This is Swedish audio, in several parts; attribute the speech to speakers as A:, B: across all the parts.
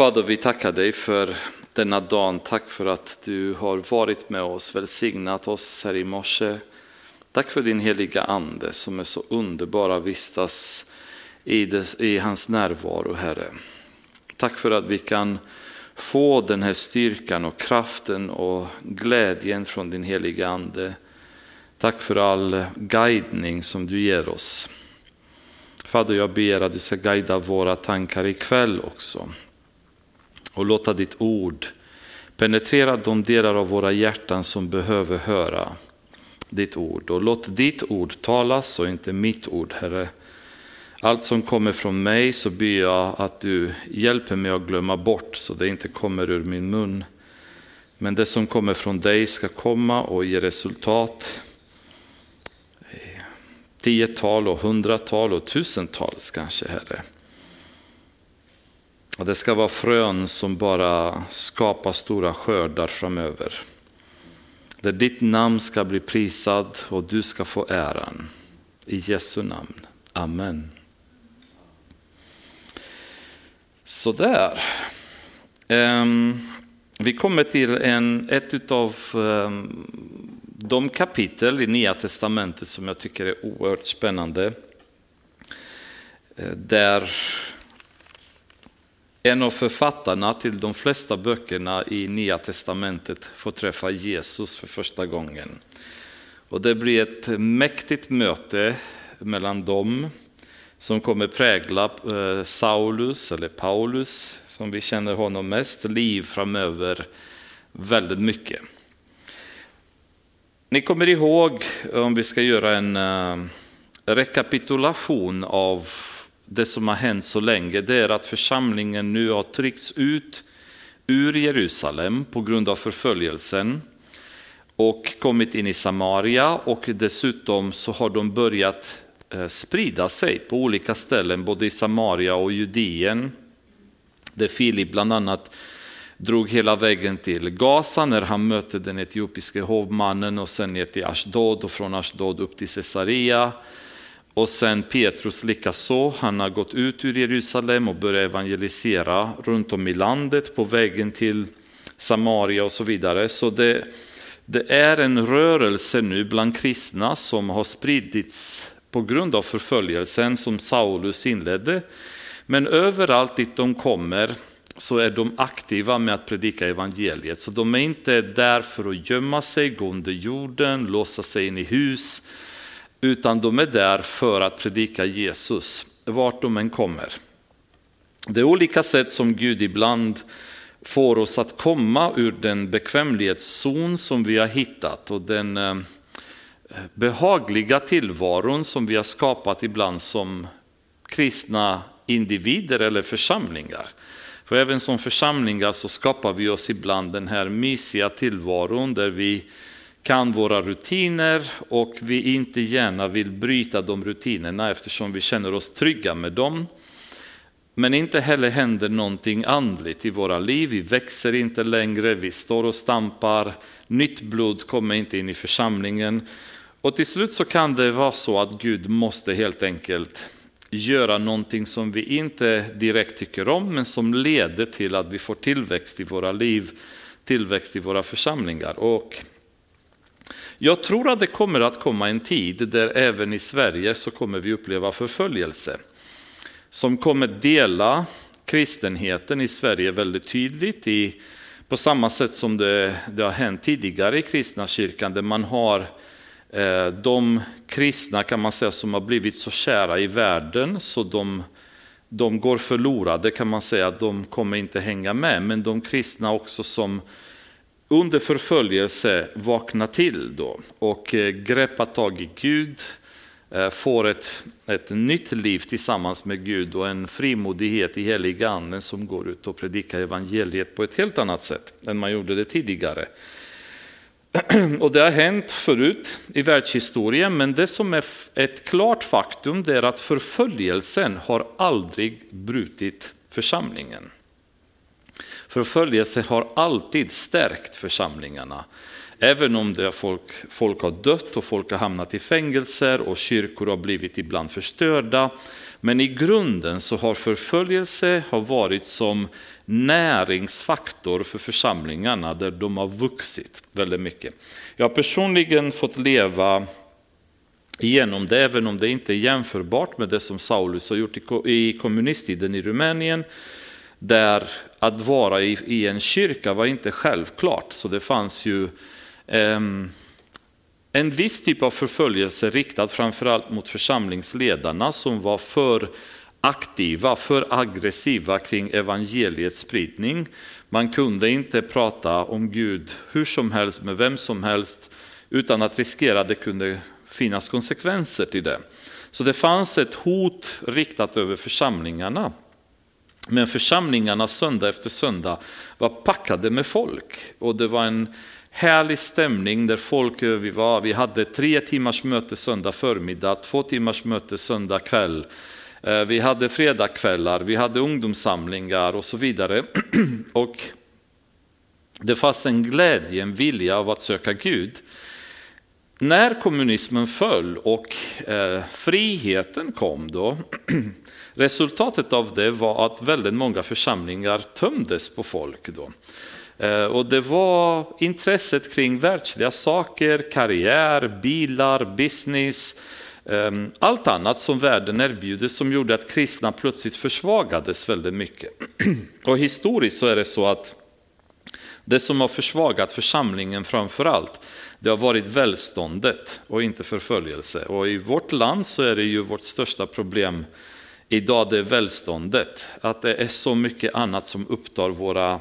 A: Fader, vi tackar dig för denna dag. Tack för att du har varit med oss, välsignat oss här i morse. Tack för din heliga ande som är så underbar att vistas i, det, i hans närvaro, Herre. Tack för att vi kan få den här styrkan och kraften och glädjen från din heliga ande. Tack för all guidning som du ger oss. Fader, jag ber att du ska guida våra tankar ikväll också och låta ditt ord penetrera de delar av våra hjärtan som behöver höra ditt ord. Och låt ditt ord talas och inte mitt ord, Herre. Allt som kommer från mig så ber jag att du hjälper mig att glömma bort så det inte kommer ur min mun. Men det som kommer från dig ska komma och ge resultat. Eh, tiotal och hundratal och tusentals kanske, Herre. Och det ska vara frön som bara skapar stora skördar framöver. Där ditt namn ska bli prisad och du ska få äran. I Jesu namn. Amen. Sådär. Um, vi kommer till en, ett av um, ehm, de kapitel i Nya Testamentet som jag tycker är oerhört spännande. Eh, där en av författarna till de flesta böckerna i Nya Testamentet får träffa Jesus för första gången. Och det blir ett mäktigt möte mellan dem som kommer prägla eh, Saulus, eller Paulus, som vi känner honom mest, liv framöver väldigt mycket. Ni kommer ihåg, om vi ska göra en eh, rekapitulation av det som har hänt så länge, det är att församlingen nu har tryckts ut ur Jerusalem på grund av förföljelsen och kommit in i Samaria och dessutom så har de börjat eh, sprida sig på olika ställen, både i Samaria och Judeen. Där Filip bland annat drog hela vägen till Gaza när han mötte den etiopiske hovmannen och sen ner till Ashdod och från Ashdod upp till Caesarea. Och sen Petrus likaså, han har gått ut ur Jerusalem och börjat evangelisera runt om i landet på vägen till Samaria och så vidare. Så det, det är en rörelse nu bland kristna som har spridits på grund av förföljelsen som Saulus inledde. Men överallt dit de kommer så är de aktiva med att predika evangeliet. Så de är inte där för att gömma sig, gå under jorden, låsa sig in i hus utan de är där för att predika Jesus, vart de än kommer. Det är olika sätt som Gud ibland får oss att komma ur den bekvämlighetszon som vi har hittat och den eh, behagliga tillvaron som vi har skapat ibland som kristna individer eller församlingar. För även som församlingar så skapar vi oss ibland den här mysiga tillvaron där vi kan våra rutiner och vi inte gärna vill bryta de rutinerna eftersom vi känner oss trygga med dem. Men inte heller händer någonting andligt i våra liv, vi växer inte längre, vi står och stampar, nytt blod kommer inte in i församlingen. Och till slut så kan det vara så att Gud måste helt enkelt göra någonting som vi inte direkt tycker om men som leder till att vi får tillväxt i våra liv, tillväxt i våra församlingar. Och jag tror att det kommer att komma en tid där även i Sverige så kommer vi uppleva förföljelse. Som kommer dela kristenheten i Sverige väldigt tydligt i, på samma sätt som det, det har hänt tidigare i kristna kyrkan där man har eh, de kristna kan man säga som har blivit så kära i världen så de, de går förlorade kan man säga, de kommer inte hänga med. Men de kristna också som under förföljelse vaknar till då och eh, greppar tag i Gud, eh, får ett, ett nytt liv tillsammans med Gud och en frimodighet i heliga anden som går ut och predikar evangeliet på ett helt annat sätt än man gjorde det tidigare. Och det har hänt förut i världshistorien, men det som är ett klart faktum det är att förföljelsen har aldrig brutit församlingen. Förföljelse har alltid stärkt församlingarna. Även om det folk, folk har dött och folk har hamnat i fängelser och kyrkor har blivit ibland förstörda. Men i grunden så har förföljelse har varit som näringsfaktor för församlingarna där de har vuxit väldigt mycket. Jag har personligen fått leva igenom det, även om det inte är jämförbart med det som Saulus har gjort i kommunisttiden i Rumänien, där att vara i, i en kyrka var inte självklart. Så det fanns ju eh, en viss typ av förföljelse riktad framförallt mot församlingsledarna som var för aktiva, för aggressiva kring evangeliets spridning. Man kunde inte prata om Gud hur som helst med vem som helst utan att riskera att det kunde finnas konsekvenser till det. Så det fanns ett hot riktat över församlingarna. Men församlingarna söndag efter söndag var packade med folk och det var en härlig stämning där folk vi var. Vi hade tre timmars möte söndag förmiddag, två timmars möte söndag kväll. Eh, vi hade fredagkvällar, vi hade ungdomssamlingar och så vidare. Och det fanns en glädje, en vilja av att söka Gud. När kommunismen föll och eh, friheten kom då, resultatet av det var att väldigt många församlingar tömdes på folk. Då. Eh, och det var intresset kring världsliga saker, karriär, bilar, business, ehm, allt annat som världen erbjuder som gjorde att kristna plötsligt försvagades väldigt mycket. Och historiskt så är det så att det som har försvagat församlingen framför allt, det har varit välståndet och inte förföljelse. Och i vårt land så är det ju vårt största problem idag, det är välståndet. Att det är så mycket annat som upptar våra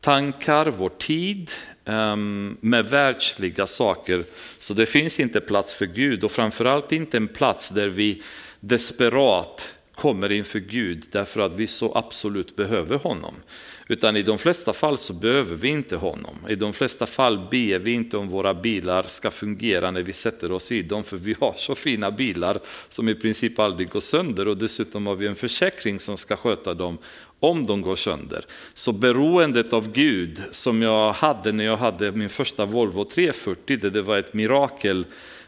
A: tankar, vår tid ehm, med världsliga saker. Så det finns inte plats för Gud och framförallt inte en plats där vi desperat kommer inför Gud därför att vi så absolut behöver honom. Utan i de flesta fall så behöver vi inte honom. I de flesta fall ber vi inte om våra bilar ska fungera när vi sätter oss i dem, för vi har så fina bilar som i princip aldrig går sönder och dessutom har vi en försäkring som ska sköta dem om de går sönder. Så beroendet av Gud som jag hade när jag hade min första Volvo 340, det, var ett mirakel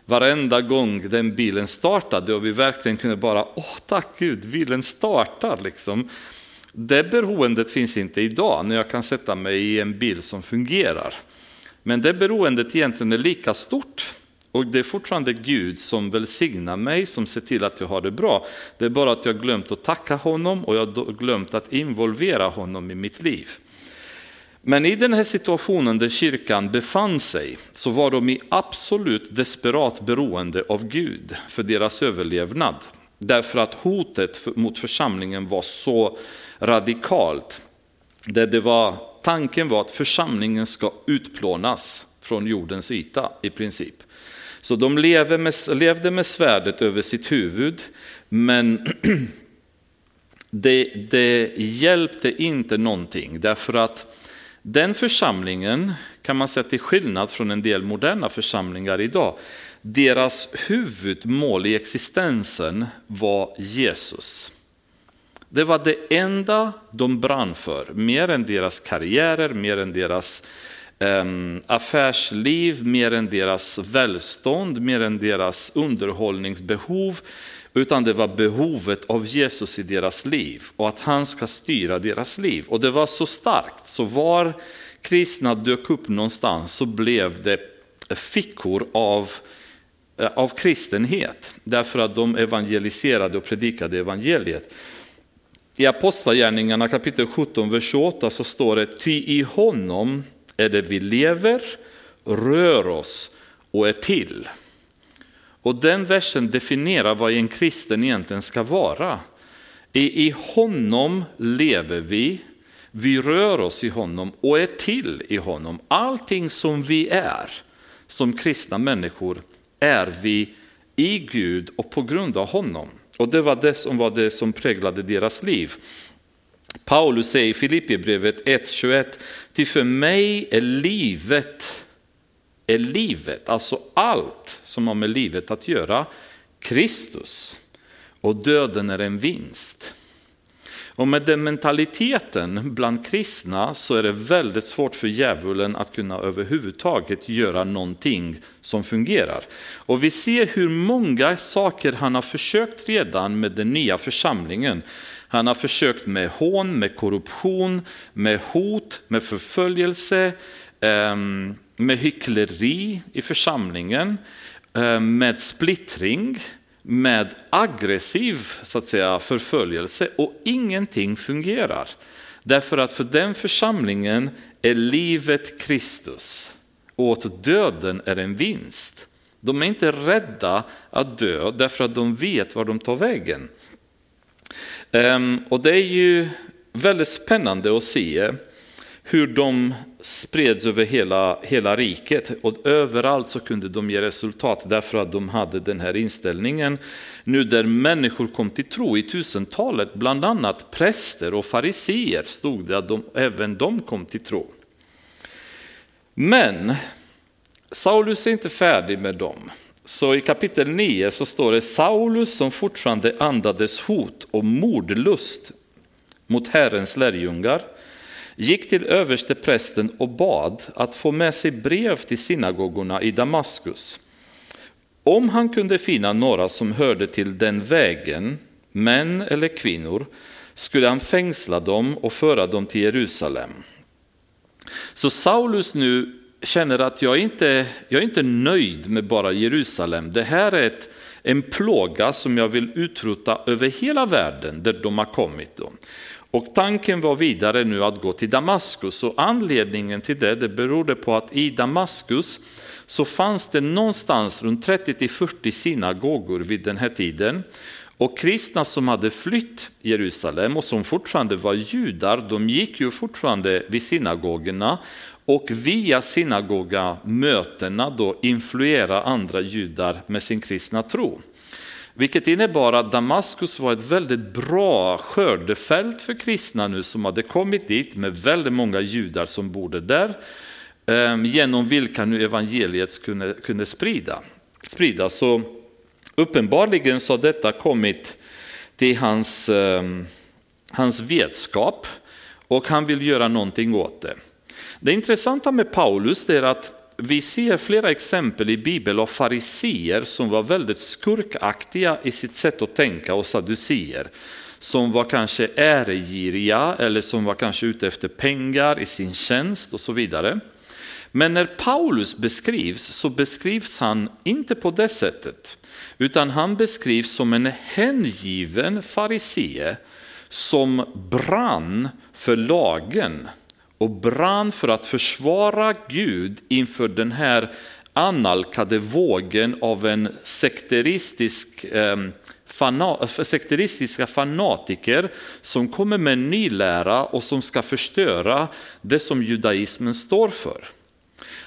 A: varenda gång den bilen startade och vi verkligen kunde bara, åh tack Gud, bilen startar liksom. Det beroendet finns inte idag när jag kan sätta mig i en bil som fungerar. Men det beroendet egentligen är lika stort. Och det är fortfarande Gud som välsignar mig, som ser till att jag har det bra. Det är bara att jag glömt att tacka honom och jag har glömt att involvera honom i mitt liv. Men i den här situationen där kyrkan befann sig så var de i absolut desperat beroende av Gud för deras överlevnad. Därför att hotet mot församlingen var så radikalt. Där det var, tanken var att församlingen ska utplånas från jordens yta i princip. Så de levde med, levde med svärdet över sitt huvud, men det, det hjälpte inte någonting därför att den församlingen kan man säga till skillnad från en del moderna församlingar idag, deras huvudmål i existensen var Jesus. Det var det enda de brann för, mer än deras karriärer, mer än deras um, affärsliv, mer än deras välstånd, mer än deras underhållningsbehov. Utan det var behovet av Jesus i deras liv och att han ska styra deras liv. Och det var så starkt, så var kristna dök upp någonstans så blev det fickor av eh, av kristenhet, därför att de evangeliserade och predikade evangeliet. I Apostlagärningarna kapitel 17, vers 28 så står det, ty i honom är det vi lever, rör oss och är till. Och den versen definierar vad en kristen egentligen ska vara. I, I honom lever vi, vi rör oss i honom och är till i honom. Allting som vi är som kristna människor är vi i Gud och på grund av honom. Och det var det som var det som präglade deras liv. Paulus säger i Filipperbrevet 1.21, ty för mig är livet, är livet, alltså allt som har med livet att göra, Kristus. Och döden är en vinst. Och med den mentaliteten bland kristna så är det väldigt svårt för djävulen att kunna överhuvudtaget göra någonting som fungerar. Och vi ser hur många saker han har försökt redan med den nya församlingen. Han har försökt med hån, med korruption, med hot, med förföljelse, ehm, med hyckleri i församlingen, eh, med splittring, med aggressiv så att säga, förföljelse och ingenting fungerar. Därför att för den församlingen är livet Kristus och åt döden är en vinst. De är inte rädda att dö därför att de vet var de tar vägen. Ehm, och det är ju väldigt spännande att se hur de spreds över hela, hela riket och överallt så kunde de ge resultat därför att de hade den här inställningen. Nu där människor kom till tro i tusentalet, bland annat präster och fariseer stod det att de, även de kom till tro. Men Saulus är inte färdig med dem. Så i kapitel 9 så står det Saulus som fortfarande andades hot och mordlust mot Herrens lärjungar gick till överste prästen och bad att få med sig brev till synagogorna i Damaskus. Om han kunde finna några som hörde till den vägen, män eller kvinnor, skulle han fängsla dem och föra dem till Jerusalem. Så Saulus nu känner att jag inte jag är inte nöjd med bara Jerusalem. Det här är ett, en plåga som jag vill utrota över hela världen där de har kommit. Då. Och tanken var vidare nu att gå till Damaskus och anledningen till det, det berodde på att i Damaskus så fanns det någonstans runt 30-40 synagogor vid den här tiden. Och kristna som hade flytt Jerusalem och som fortfarande var judar, de gick ju fortfarande vid synagogorna och via synagogamötena då influera andra judar med sin kristna tro. Vilket innebar att Damaskus var ett väldigt bra skördefält för kristna nu som hade kommit dit med väldigt många judar som bodde där. Ehm, genom vilka nu evangeliet kunde, kunde sprida, spridas. Så uppenbarligen så har detta kommit till hans, ehm, hans vetskap och han vill göra någonting åt det. Det intressanta med Paulus är att vi ser flera exempel i Bibeln av fariseer som var väldigt skurkaktiga i sitt sätt att tänka och saduceer. Som var kanske äregiriga eller som var kanske ute efter pengar i sin tjänst och så vidare. Men när Paulus beskrivs så beskrivs han inte på det sättet. Utan han beskrivs som en hängiven farisee som brann för lagen och brann för att försvara Gud inför den här annalkade vågen av en sekteristisk ehm, sekteristiska fanatiker som kommer med en ny lära och som ska förstöra det som judaismen står för.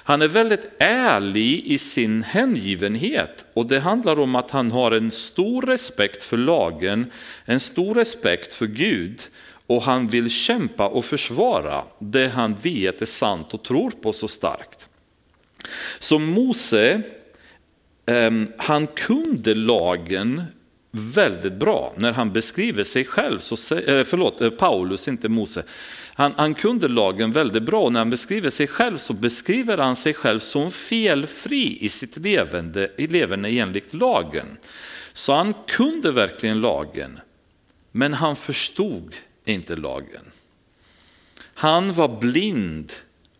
A: Han är väldigt ärlig i sin hängivenhet och det handlar om att han har en stor respekt för lagen, en stor respekt för Gud och han vill kämpa och försvara det han vet är sant och tror på så starkt. Så Mose, ehm, han kunde lagen väldigt bra. När han beskriver sig själv, så, eh, förlåt, eh, Paulus, inte Mose. Han, han kunde lagen väldigt bra och när han beskriver sig själv så beskriver han sig själv som felfri i sitt levande, i levande enligt lagen. Så han kunde verkligen lagen, men han förstod inte lagen. Han var blind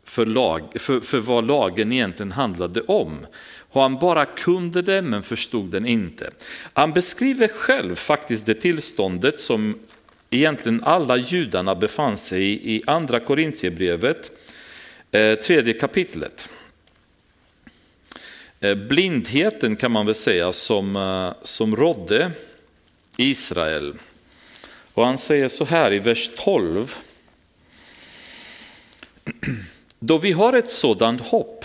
A: för, lag, för, för vad lagen egentligen handlade om. Och han bara kunde det men förstod den inte. Han beskriver själv faktiskt det tillståndet som egentligen alla judarna befann sig i i andra Korintierbrevet, eh, tredje kapitlet. Eh, blindheten kan man väl säga som, eh, som rådde Israel och han säger så här i vers 12. Då vi har ett sådant hopp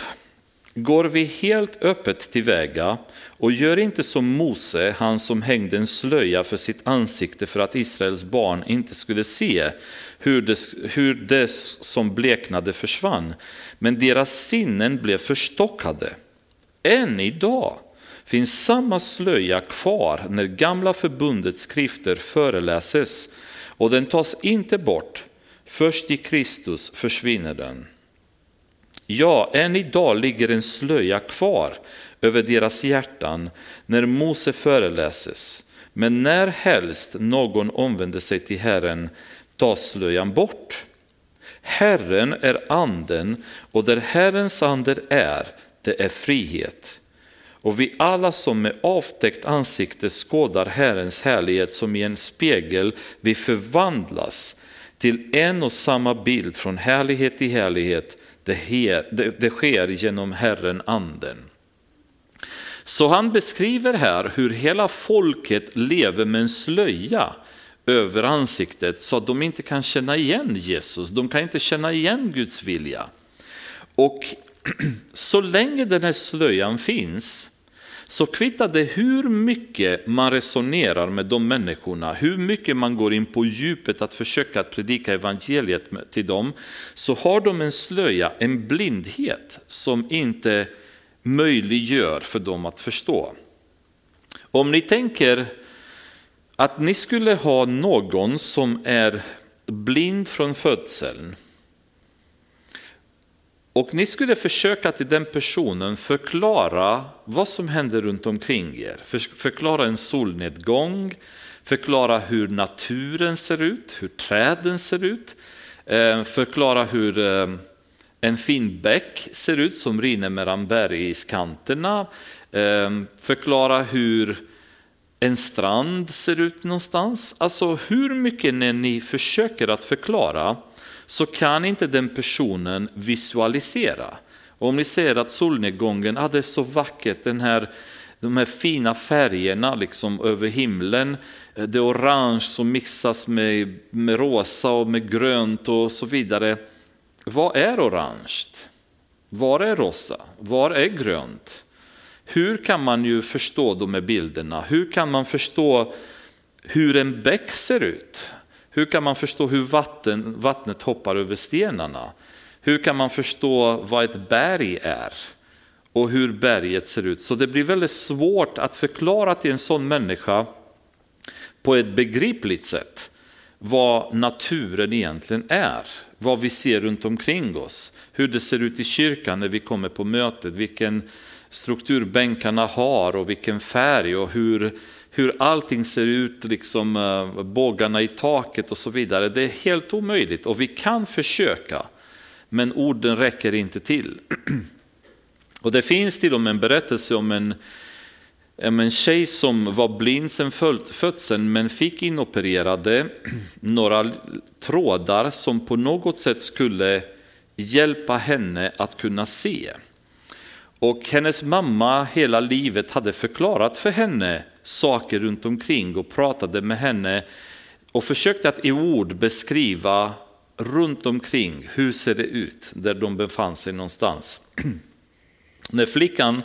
A: går vi helt öppet tillväga och gör inte som Mose, han som hängde en slöja för sitt ansikte för att Israels barn inte skulle se hur det, hur det som bleknade försvann. Men deras sinnen blev förstockade. Än idag finns samma slöja kvar när gamla förbundets skrifter föreläses och den tas inte bort. Först i Kristus försvinner den. Ja, än idag ligger en slöja kvar över deras hjärtan när Mose föreläses. Men när helst någon omvänder sig till Herren tas slöjan bort. Herren är anden och där Herrens ande är, det är frihet. Och vi alla som med avtäckt ansikte skådar Herrens härlighet som i en spegel, vi förvandlas till en och samma bild från härlighet till härlighet. Det, her, det, det sker genom Herren anden. Så han beskriver här hur hela folket lever med en slöja över ansiktet så att de inte kan känna igen Jesus, de kan inte känna igen Guds vilja. Och så länge den här slöjan finns så kvittar det hur mycket man resonerar med de människorna, hur mycket man går in på djupet att försöka att predika evangeliet till dem, så har de en slöja, en blindhet som inte möjliggör för dem att förstå. Om ni tänker att ni skulle ha någon som är blind från födseln och ni skulle försöka till den personen förklara vad som händer runt omkring er. Förklara en solnedgång, förklara hur naturen ser ut, hur träden ser ut, eh, förklara hur eh, en fin bäck ser ut som rinner mellan bergskanterna, eh, förklara hur en strand ser ut någonstans. Alltså hur mycket när ni försöker att förklara så kan inte den personen visualisera. Och om ni ser att solnedgången, ah, det är så vackert, den här, de här fina färgerna liksom över himlen, eh, det orange som mixas med, med rosa och med grönt och så vidare. Vad är orange? Var är rosa? Var är grönt? Hur kan man ju förstå de här bilderna? Hur kan man förstå hur en bäck ser ut? Hur kan man förstå hur vatten, vattnet hoppar över stenarna? Hur kan man förstå vad ett berg är och hur berget ser ut? Så det blir väldigt svårt att förklara till en sån människa på ett begripligt sätt vad naturen egentligen är, vad vi ser runt omkring oss, hur det ser ut i kyrkan när vi kommer på mötet, vilken struktur bänkarna har och vilken färg och hur hur allting ser ut, liksom eh, bågarna i taket och så vidare. Det är helt omöjligt och vi kan försöka, men orden räcker inte till. Och det finns till och med en berättelse om en, om en tjej som var blind sedan födseln men fick inopererade några trådar som på något sätt skulle hjälpa henne att kunna se. Och hennes mamma hela livet hade förklarat för henne saker runt omkring och pratade med henne och försökte att i ord beskriva runt omkring hur ser det ut där de befann sig någonstans. När flickan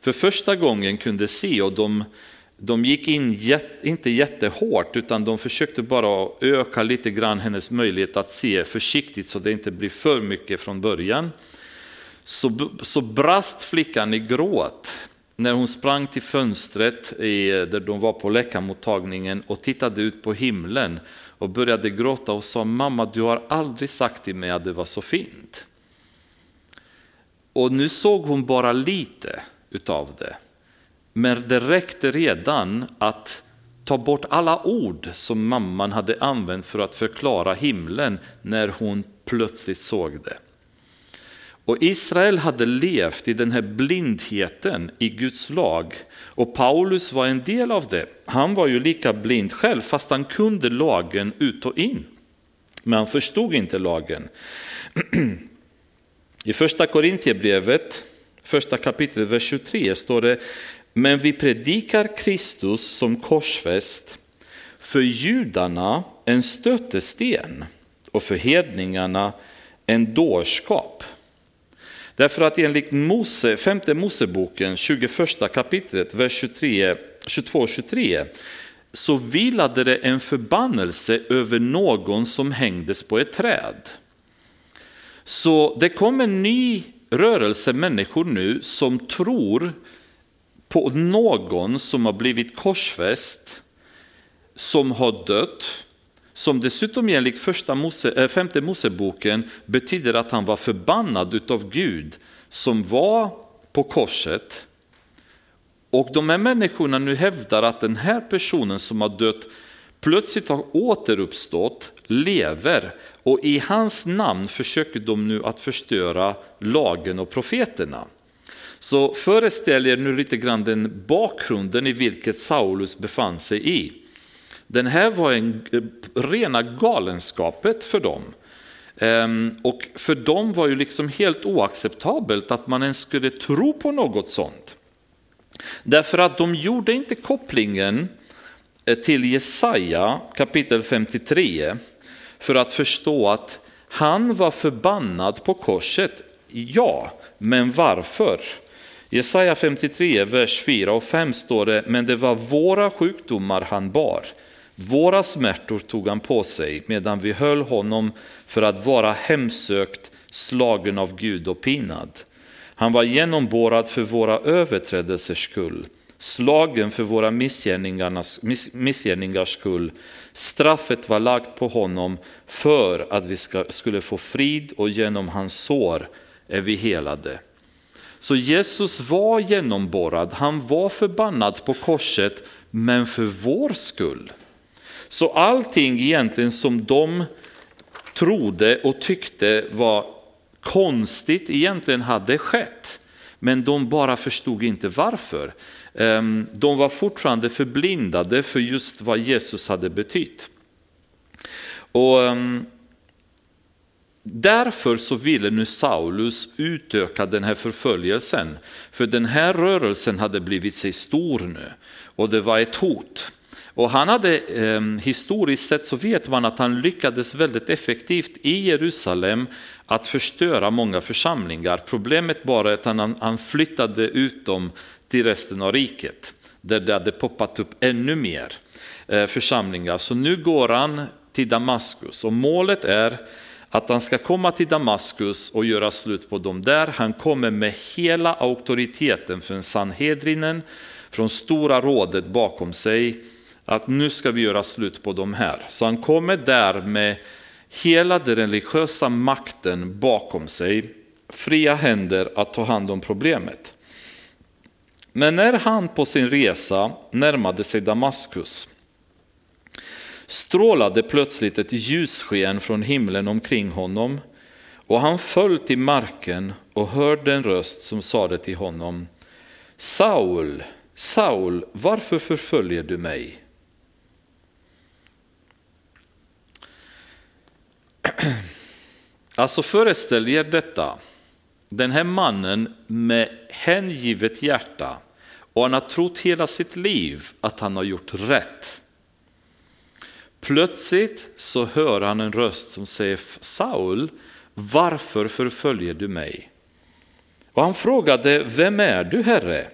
A: för första gången kunde se och de, de gick in jätt, inte jättehårt utan de försökte bara öka lite grann hennes möjlighet att se försiktigt så det inte blir för mycket från början. Så, så brast flickan i gråt när hon sprang till fönstret i, där de var på läkarmottagningen och tittade ut på himlen och började gråta och sa mamma du har aldrig sagt till mig att det var så fint. Och nu såg hon bara lite utav det. Men det räckte redan att ta bort alla ord som mamman hade använt för att förklara himlen när hon plötsligt såg det. Och Israel hade levt i den här blindheten i Guds lag. Och Paulus var en del av det. Han var ju lika blind själv fast han kunde lagen ut och in. Men han förstod inte lagen. I första Korintierbrevet, första kapitlet, vers 23 står det Men vi predikar Kristus som korsfäst för judarna en stötesten och för hedningarna en dårskap. Därför att enligt Mose, femte Moseboken, 21 kapitlet, vers 22-23, så vilade det en förbannelse över någon som hängdes på ett träd. Så det kom en ny rörelse människor nu som tror på någon som har blivit korsfäst, som har dött, som dessutom enligt första Mose, eh, femte Moseboken betyder att han var förbannad utav Gud som var på korset. Och de här människorna nu hävdar att den här personen som har dött plötsligt har återuppstått, lever och i hans namn försöker de nu att förstöra lagen och profeterna. Så föreställ er nu lite grann den bakgrunden i vilket Saulus befann sig i. Den här var en eh, rena galenskapet för dem. Ehm, och för dem var ju liksom helt oacceptabelt att man ens skulle tro på något sånt. Därför att de gjorde inte kopplingen eh, till Jesaja kapitel 53 för att förstå att han var förbannad på korset. Ja, men varför? Jesaja 53, vers 4 och 5 står det, men det var våra sjukdomar han bar. Våra smärtor tog han på sig medan vi höll honom för att vara hemsökt, slagen av Gud och pinad. Han var genomborrad för våra överträdelsers skull, slagen för våra missgärningars skull. Straffet var lagt på honom för att vi ska, skulle få frid och genom hans sår är vi helade. Så Jesus var genomborrad, han var förbannad på korset, men för vår skull. Så allting egentligen som de trodde och tyckte var konstigt egentligen hade skett. Men de bara förstod inte varför. Ehm, de var fortfarande förblindade för just vad Jesus hade betytt. Och ehm, Därför så ville nu Saulus utöka den här förföljelsen. För den här rörelsen hade blivit sig stor nu och det var ett hot. Och han hade, eh, historiskt sett så vet man att han lyckades väldigt effektivt i Jerusalem att förstöra många församlingar. Problemet bara är att han, han flyttade ut dem till resten av riket där det hade poppat upp ännu mer eh, församlingar. Så nu går han till Damaskus och målet är att han ska komma till Damaskus och göra slut på dem där. Han kommer med hela auktoriteten från Sanhedrinen, från Stora rådet bakom sig att nu ska vi göra slut på de här. Så han kommer där med hela den religiösa makten bakom sig, fria händer att ta hand om problemet. Men när han på sin resa närmade sig Damaskus strålade plötsligt ett ljussken från himlen omkring honom och han föll till marken och hörde en röst som sade till honom Saul, Saul, varför förföljer du mig? Alltså föreställ er detta. Den här mannen med hängivet hjärta och han har trott hela sitt liv att han har gjort rätt. Plötsligt så hör han en röst som säger Saul, varför förföljer du mig? Och han frågade, vem är du Herre?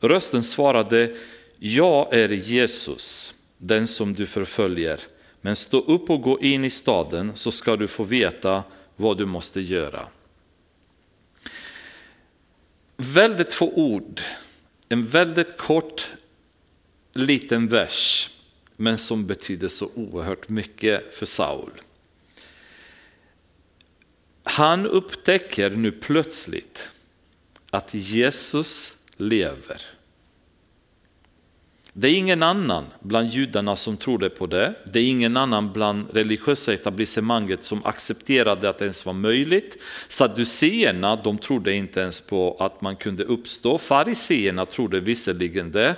A: Rösten svarade, jag är Jesus, den som du förföljer. Men stå upp och gå in i staden så ska du få veta vad du måste göra. Väldigt få ord, en väldigt kort liten vers, men som betyder så oerhört mycket för Saul. Han upptäcker nu plötsligt att Jesus lever. Det är ingen annan bland judarna som trodde på det. Det är ingen annan bland religiösa etablissemanget som accepterade att det ens var möjligt. Sadduceerna de trodde inte ens på att man kunde uppstå. Fariseerna trodde visserligen det.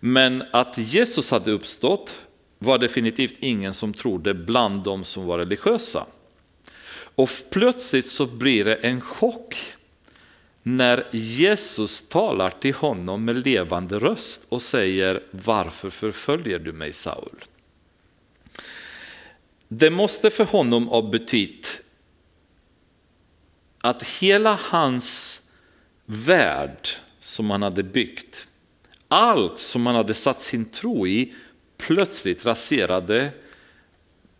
A: Men att Jesus hade uppstått var definitivt ingen som trodde bland de som var religiösa. Och plötsligt så blir det en chock när Jesus talar till honom med levande röst och säger varför förföljer du mig Saul? Det måste för honom ha betytt att hela hans värld som han hade byggt, allt som han hade satt sin tro i, plötsligt raserade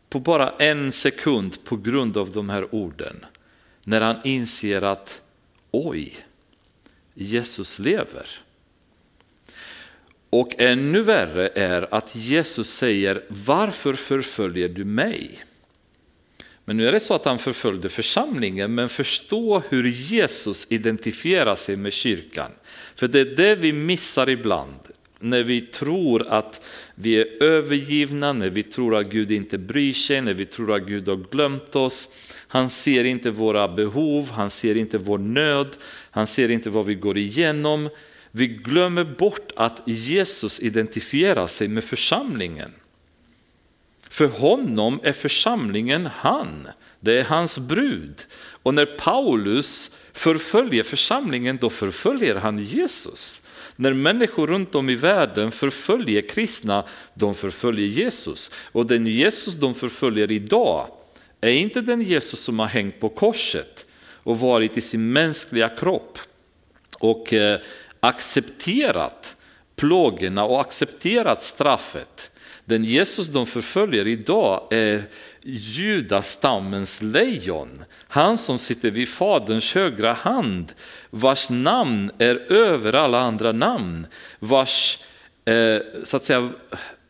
A: på bara en sekund på grund av de här orden. När han inser att oj, Jesus lever. Och ännu värre är att Jesus säger, varför förföljer du mig? Men nu är det så att han förföljde församlingen, men förstå hur Jesus identifierar sig med kyrkan. För det är det vi missar ibland, när vi tror att vi är övergivna, när vi tror att Gud inte bryr sig, när vi tror att Gud har glömt oss. Han ser inte våra behov, han ser inte vår nöd, han ser inte vad vi går igenom. Vi glömmer bort att Jesus identifierar sig med församlingen. För honom är församlingen han, det är hans brud. Och när Paulus förföljer församlingen, då förföljer han Jesus. När människor runt om i världen förföljer kristna, de förföljer Jesus. Och den Jesus de förföljer idag är inte den Jesus som har hängt på korset och varit i sin mänskliga kropp och eh, accepterat plågorna och accepterat straffet. Den Jesus de förföljer idag är judastammens lejon. Han som sitter vid faderns högra hand, vars namn är över alla andra namn, vars eh, så att säga,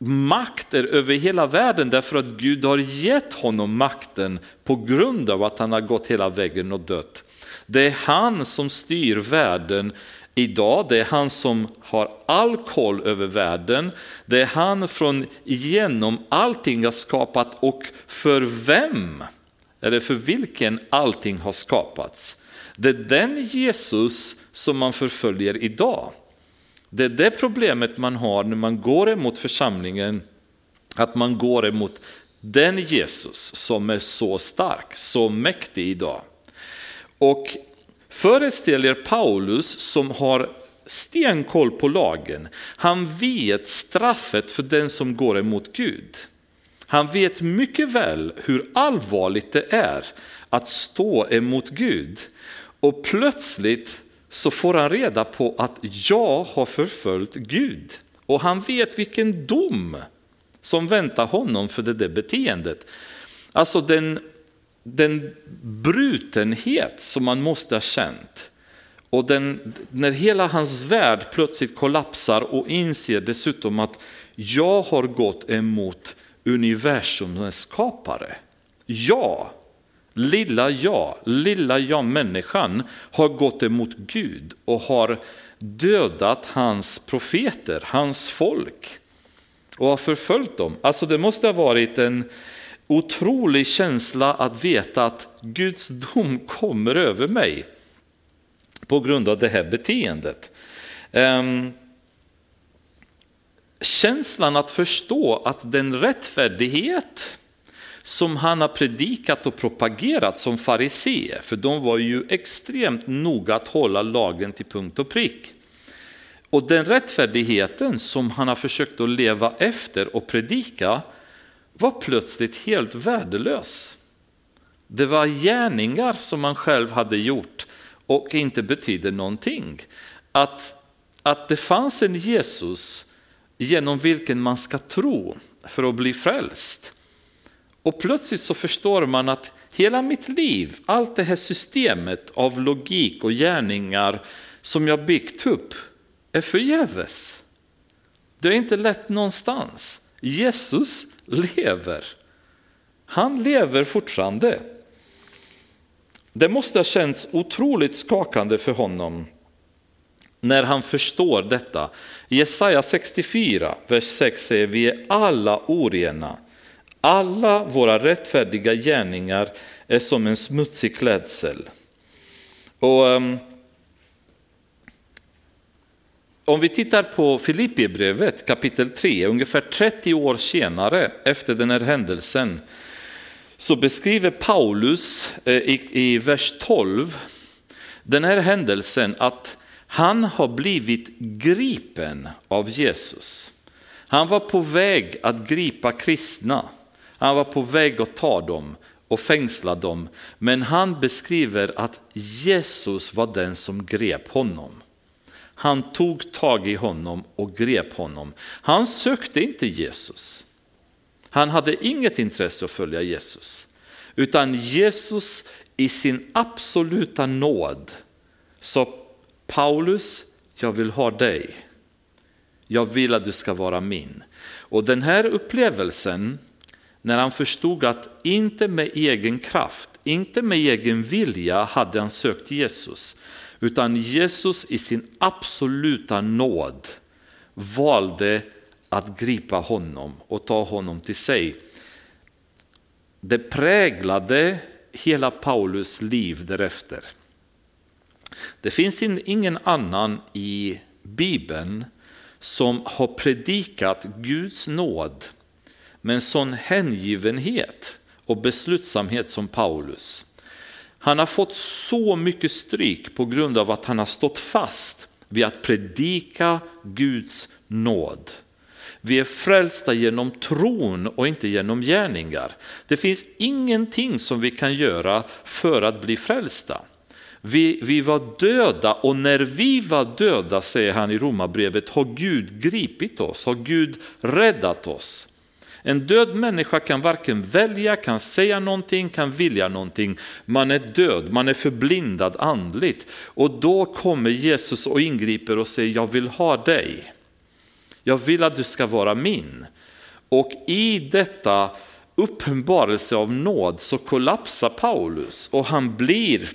A: makter över hela världen därför att Gud har gett honom makten på grund av att han har gått hela vägen och dött. Det är han som styr världen idag. Det är han som har all koll över världen. Det är han från genom allting har skapat och för vem, eller för vilken allting har skapats. Det är den Jesus som man förföljer idag. Det är det problemet man har när man går emot församlingen, att man går emot den Jesus som är så stark, så mäktig idag. Och Föreställ er Paulus som har stenkoll på lagen. Han vet straffet för den som går emot Gud. Han vet mycket väl hur allvarligt det är att stå emot Gud. Och plötsligt så får han reda på att jag har förföljt Gud. Och han vet vilken dom som väntar honom för det där beteendet. Alltså den den brutenhet som man måste ha känt och den, när hela hans värld plötsligt kollapsar och inser dessutom att jag har gått emot universums skapare. Jag, lilla jag, lilla jag-människan har gått emot Gud och har dödat hans profeter, hans folk och har förföljt dem. Alltså det måste ha varit en, otrolig känsla att veta att Guds dom kommer över mig på grund av det här beteendet. Um, känslan att förstå att den rättfärdighet som han har predikat och propagerat som fariseer, för de var ju extremt noga att hålla lagen till punkt och prick. Och den rättfärdigheten som han har försökt att leva efter och predika var plötsligt helt värdelös. Det var gärningar som man själv hade gjort och inte betydde någonting. Att, att det fanns en Jesus genom vilken man ska tro för att bli frälst. Och plötsligt så förstår man att hela mitt liv, allt det här systemet av logik och gärningar som jag byggt upp är förgäves. Det är inte lätt någonstans. Jesus lever. Han lever fortfarande. Det måste ha känts otroligt skakande för honom när han förstår detta. I Jesaja 64, vers 6 säger vi är alla orena. Alla våra rättfärdiga gärningar är som en smutsig klädsel. Och, um, om vi tittar på Filipperbrevet kapitel 3, ungefär 30 år senare efter den här händelsen, så beskriver Paulus eh, i, i vers 12 den här händelsen att han har blivit gripen av Jesus. Han var på väg att gripa kristna, han var på väg att ta dem och fängsla dem, men han beskriver att Jesus var den som grep honom. Han tog tag i honom och grep honom. Han sökte inte Jesus. Han hade inget intresse att följa Jesus. Utan Jesus i sin absoluta nåd sa Paulus, jag vill ha dig. Jag vill att du ska vara min. Och den här upplevelsen, när han förstod att inte med egen kraft, inte med egen vilja hade han sökt Jesus, utan Jesus i sin absoluta nåd valde att gripa honom och ta honom till sig. Det präglade hela Paulus liv därefter. Det finns ingen annan i Bibeln som har predikat Guds nåd med en sån hängivenhet och beslutsamhet som Paulus. Han har fått så mycket stryk på grund av att han har stått fast vid att predika Guds nåd. Vi är frälsta genom tron och inte genom gärningar. Det finns ingenting som vi kan göra för att bli frälsta. Vi, vi var döda och när vi var döda, säger han i Romarbrevet, har Gud gripit oss, har Gud räddat oss. En död människa kan varken välja, kan säga någonting, kan vilja någonting. Man är död, man är förblindad andligt. Och då kommer Jesus och ingriper och säger, jag vill ha dig. Jag vill att du ska vara min. Och i detta uppenbarelse av nåd så kollapsar Paulus och han blir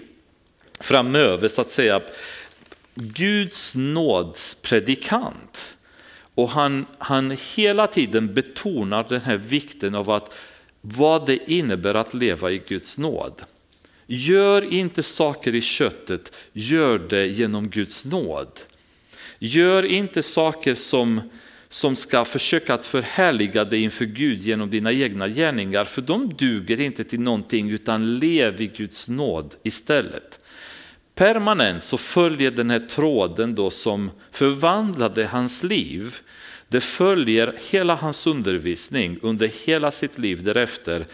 A: framöver så att säga Guds nåds predikant. Och han, han hela tiden betonar den här vikten av att vad det innebär att leva i Guds nåd. Gör inte saker i köttet, gör det genom Guds nåd. Gör inte saker som, som ska försöka att förhärliga dig inför Gud genom dina egna gärningar, för de duger inte till någonting utan lev i Guds nåd istället permanent så följer den här tråden då som förvandlade hans liv. Det följer hela hans undervisning under hela sitt liv därefter.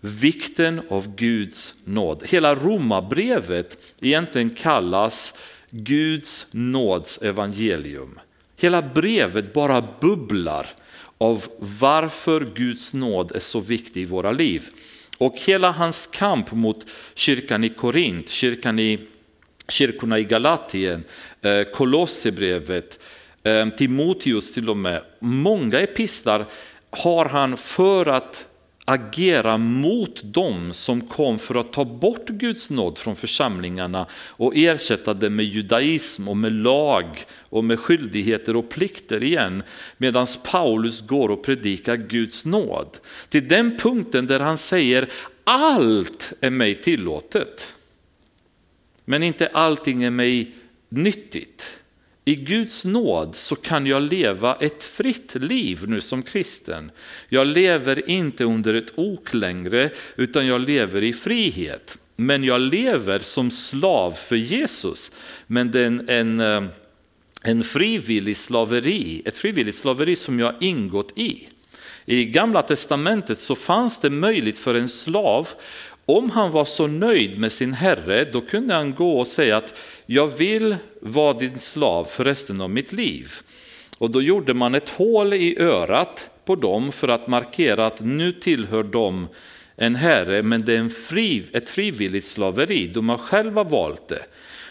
A: Vikten av Guds nåd. Hela romabrevet egentligen kallas Guds nåds evangelium. Hela brevet bara bubblar av varför Guds nåd är så viktig i våra liv. Och hela hans kamp mot kyrkan i Korint, kyrkan i kyrkorna i Galatien, eh, Kolosserbrevet, eh, Timoteus till och med. Många epistlar har han för att agera mot dem som kom för att ta bort Guds nåd från församlingarna och ersätta det med judaism och med lag och med skyldigheter och plikter igen. Medan Paulus går och predikar Guds nåd. Till den punkten där han säger allt är mig tillåtet. Men inte allting är mig nyttigt. I Guds nåd så kan jag leva ett fritt liv nu som kristen. Jag lever inte under ett ok längre utan jag lever i frihet. Men jag lever som slav för Jesus. Men det är en, en, eh, en frivillig slaveri, ett frivilligt slaveri som jag ingått i. I gamla testamentet så fanns det möjligt för en slav om han var så nöjd med sin herre, då kunde han gå och säga att jag vill vara din slav för resten av mitt liv. Och då gjorde man ett hål i örat på dem för att markera att nu tillhör de en herre, men det är en fri, ett frivilligt slaveri, de har själva valt det.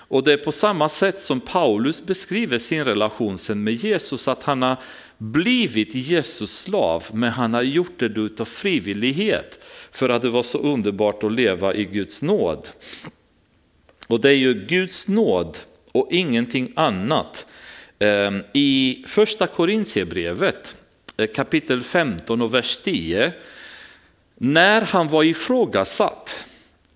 A: Och det är på samma sätt som Paulus beskriver sin relation sen med Jesus, att han har blivit Jesus slav, men han har gjort det av frivillighet för att det var så underbart att leva i Guds nåd. Och det är ju Guds nåd och ingenting annat. Ehm, I första Korintierbrevet eh, kapitel 15 och vers 10, när han var ifrågasatt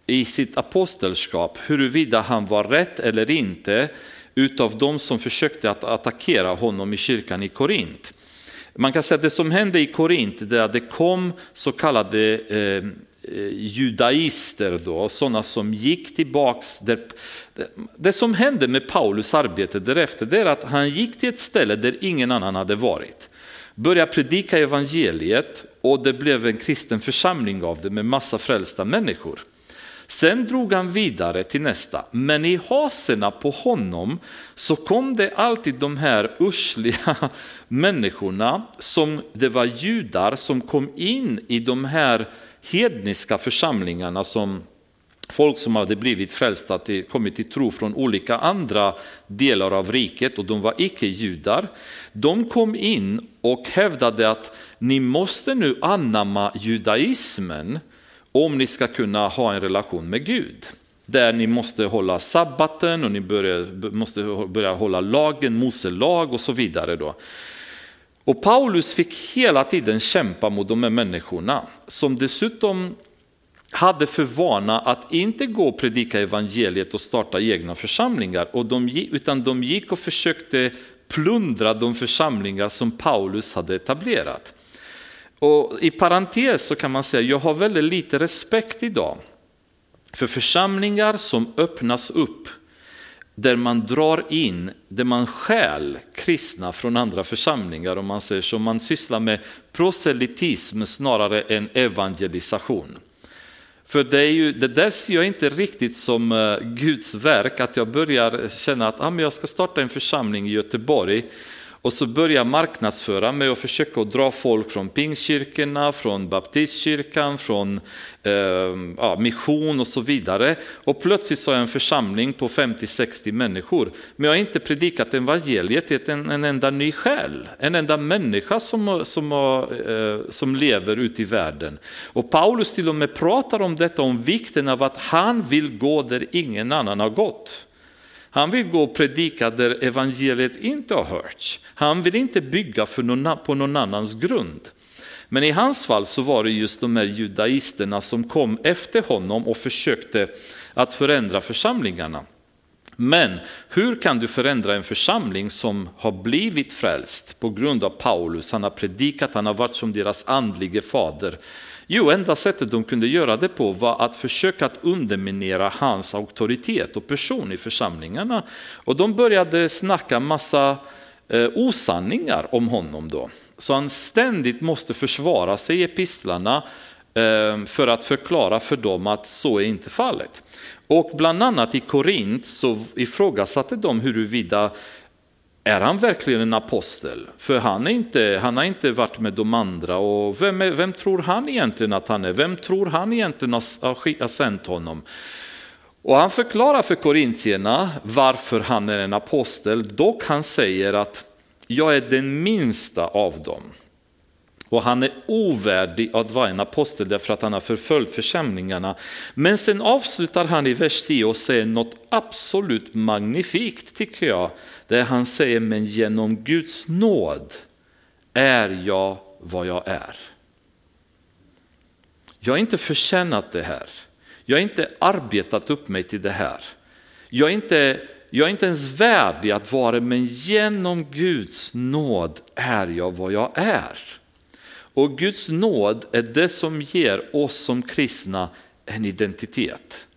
A: i sitt apostelskap huruvida han var rätt eller inte utav de som försökte att attackera honom i kyrkan i Korint. Man kan säga att det som hände i Korint, är att det kom så kallade eh, eh judaister, då, sådana som gick tillbaks. Där, det som hände med Paulus arbete därefter, det är att han gick till ett ställe där ingen annan hade varit. Började predika evangeliet och det blev en kristen församling av det med massa frälsta människor. Sen drog han vidare till nästa, men i haserna på honom så kom det alltid de här usliga människorna som det var judar som kom in i de här hedniska församlingarna som folk som hade blivit frälsta, kommit till tro från olika andra delar av riket och de var icke-judar. De kom in och hävdade att ni måste nu anamma judaismen om ni ska kunna ha en relation med Gud. Där ni måste hålla sabbaten och ni börjar, måste börja hålla lagen, Mose lag och så vidare. Då. Och Paulus fick hela tiden kämpa mot de här människorna som dessutom hade för vana att inte gå och predika evangeliet och starta egna församlingar, och de, utan de gick och försökte plundra de församlingar som Paulus hade etablerat. Och I parentes så kan man säga att jag har väldigt lite respekt idag för församlingar som öppnas upp där man drar in, där man stjäl kristna från andra församlingar om man säger så. Man sysslar med proselytism snarare än evangelisation. För det, är ju, det där ser jag inte riktigt som eh, Guds verk, att jag börjar känna att ah, men jag ska starta en församling i Göteborg och så börja marknadsföra med att försöka dra folk från pingstkyrkorna, från baptistkyrkan, från eh, ja, mission och så vidare. Och plötsligt så har jag en församling på 50-60 människor. Men jag har inte predikat evangeliet till en, en enda ny själ, en enda människa som, som, eh, som lever ute i världen. Och Paulus till och med pratar om detta, om vikten av att han vill gå där ingen annan har gått. Han vill gå och predika där evangeliet inte har hörts. Han vill inte bygga för någon, på någon annans grund. Men i hans fall så var det just de här judaisterna som kom efter honom och försökte att förändra församlingarna. Men hur kan du förändra en församling som har blivit frälst på grund av Paulus? Han har predikat, han har varit som deras andlige fader. Jo, enda sättet de kunde göra det på var att försöka att underminera hans auktoritet och person i församlingarna. Och de började snacka massa eh, osanningar om honom då. Så han ständigt måste försvara sig i epistlarna eh, för att förklara för dem att så är inte fallet. Och bland annat i Korint så ifrågasatte de huruvida är han verkligen en apostel? För han, är inte, han har inte varit med de andra. Och vem, är, vem tror han egentligen att han är? Vem tror han egentligen har, har sänt honom? Och han förklarar för korintierna varför han är en apostel. Dock han säger att jag är den minsta av dem. Och han är ovärdig att vara en apostel därför att han har förföljt församlingarna. Men sen avslutar han i vers 10 och säger något absolut magnifikt tycker jag. Där han säger, men genom Guds nåd är jag vad jag är. Jag har inte förtjänat det här. Jag har inte arbetat upp mig till det här. Jag är inte, jag är inte ens värdig att vara men genom Guds nåd är jag vad jag är. Och Guds nåd är det som ger oss som kristna en identitet.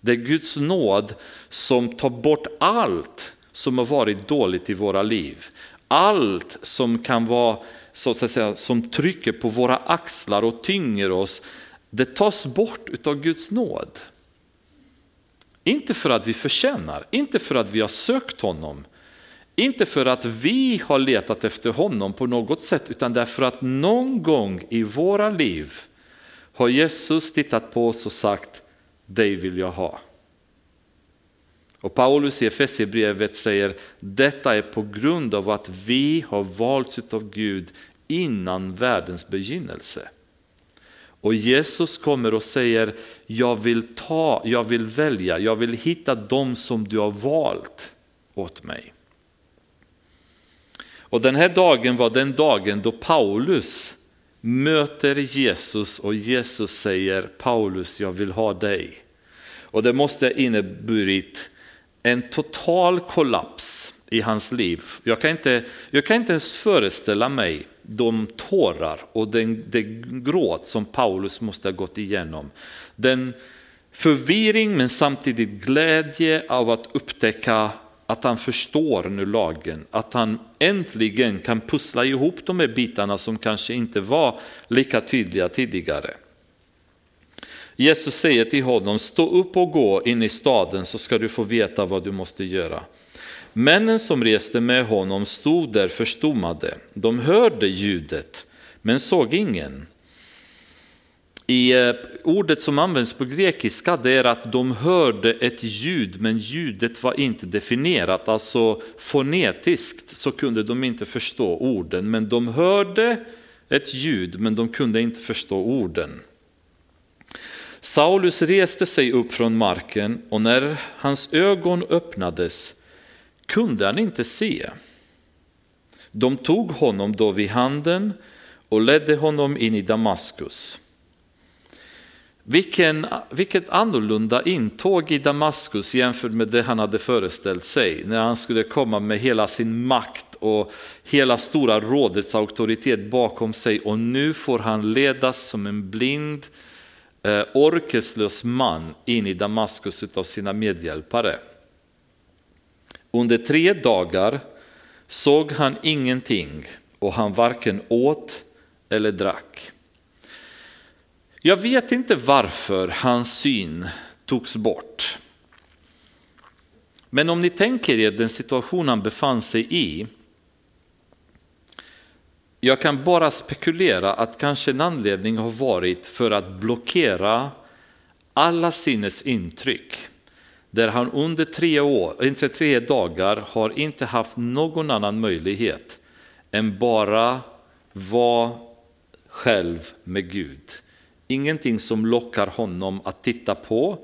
A: Det är Guds nåd som tar bort allt som har varit dåligt i våra liv. Allt som kan vara så att säga, som trycker på våra axlar och tynger oss, det tas bort av Guds nåd. Inte för att vi förtjänar, inte för att vi har sökt honom, inte för att vi har letat efter honom på något sätt, utan därför att någon gång i våra liv har Jesus tittat på oss och sagt, dig vill jag ha. Och Paulus i Efesierbrevet säger, detta är på grund av att vi har valts av Gud innan världens begynnelse. Och Jesus kommer och säger, jag vill ta, jag vill välja, jag vill hitta dem som du har valt åt mig. Och den här dagen var den dagen då Paulus möter Jesus och Jesus säger Paulus, jag vill ha dig. Och det måste ha inneburit en total kollaps i hans liv. Jag kan inte, jag kan inte ens föreställa mig de tårar och den, den gråt som Paulus måste ha gått igenom. Den förvirring men samtidigt glädje av att upptäcka att han förstår nu lagen, att han äntligen kan pussla ihop de här bitarna som kanske inte var lika tydliga tidigare. Jesus säger till honom, stå upp och gå in i staden så ska du få veta vad du måste göra. Männen som reste med honom stod där förstummade. De hörde ljudet men såg ingen i eh, ordet som används på grekiska det är att de hörde ett ljud men ljudet var inte definierat. Alltså fonetiskt så kunde de inte förstå orden men de hörde ett ljud men de kunde inte förstå orden. Saulus reste sig upp från marken och när hans ögon öppnades kunde han inte se. De tog honom då vid handen och ledde honom in i Damaskus. Vilken, vilket annorlunda intåg i Damaskus jämfört med det han hade föreställt sig när han skulle komma med hela sin makt och hela stora rådets auktoritet bakom sig och nu får han ledas som en blind, eh, orkeslös man in i Damaskus av sina medhjälpare. Under tre dagar såg han ingenting och han varken åt eller drack. Jag vet inte varför hans syn togs bort. Men om ni tänker er den situation han befann sig i. Jag kan bara spekulera att kanske en anledning har varit för att blockera alla sinnes intryck. Där han under tre, år, inte tre dagar har inte haft någon annan möjlighet än bara vara själv med Gud. Ingenting som lockar honom att titta på.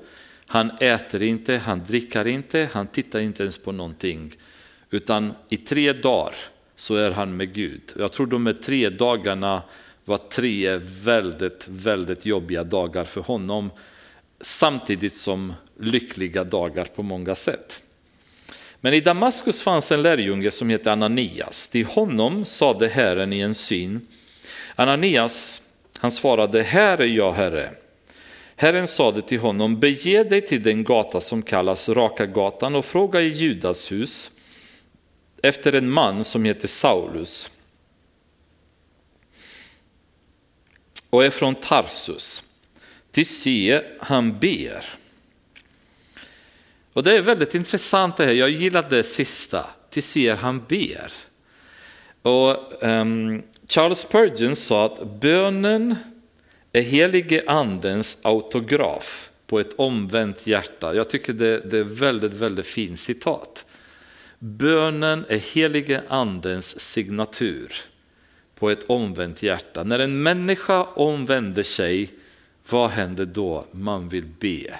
A: Han äter inte, han dricker inte, han tittar inte ens på någonting. Utan i tre dagar så är han med Gud. Jag tror de här tre dagarna var tre väldigt, väldigt jobbiga dagar för honom. Samtidigt som lyckliga dagar på många sätt. Men i Damaskus fanns en lärjunge som hette Ananias. Till honom sade Herren i en syn. Ananias, han svarade, här är jag Herre. Herren sade till honom, bege dig till den gata som kallas Raka gatan och fråga i Judas hus efter en man som heter Saulus och är från Tarsus. Till se, han ber. Och det är väldigt intressant det här, jag gillar det sista, till se, han ber. Och um, Charles Spurgeon sa att bönen är helige andens autograf på ett omvänt hjärta. Jag tycker det, det är väldigt, väldigt fint citat. Bönen är helige andens signatur på ett omvänt hjärta. När en människa omvänder sig, vad händer då? Man vill be.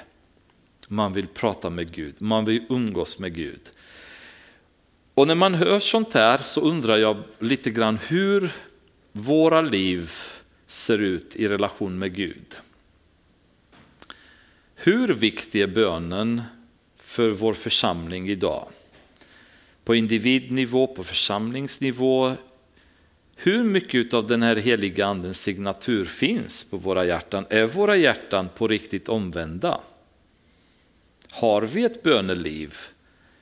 A: Man vill prata med Gud, man vill umgås med Gud. Och när man hör sånt här så undrar jag lite grann hur våra liv ser ut i relation med Gud. Hur viktig är bönen för vår församling idag? På individnivå, på församlingsnivå. Hur mycket av den här heliga andens signatur finns på våra hjärtan? Är våra hjärtan på riktigt omvända? Har vi ett böneliv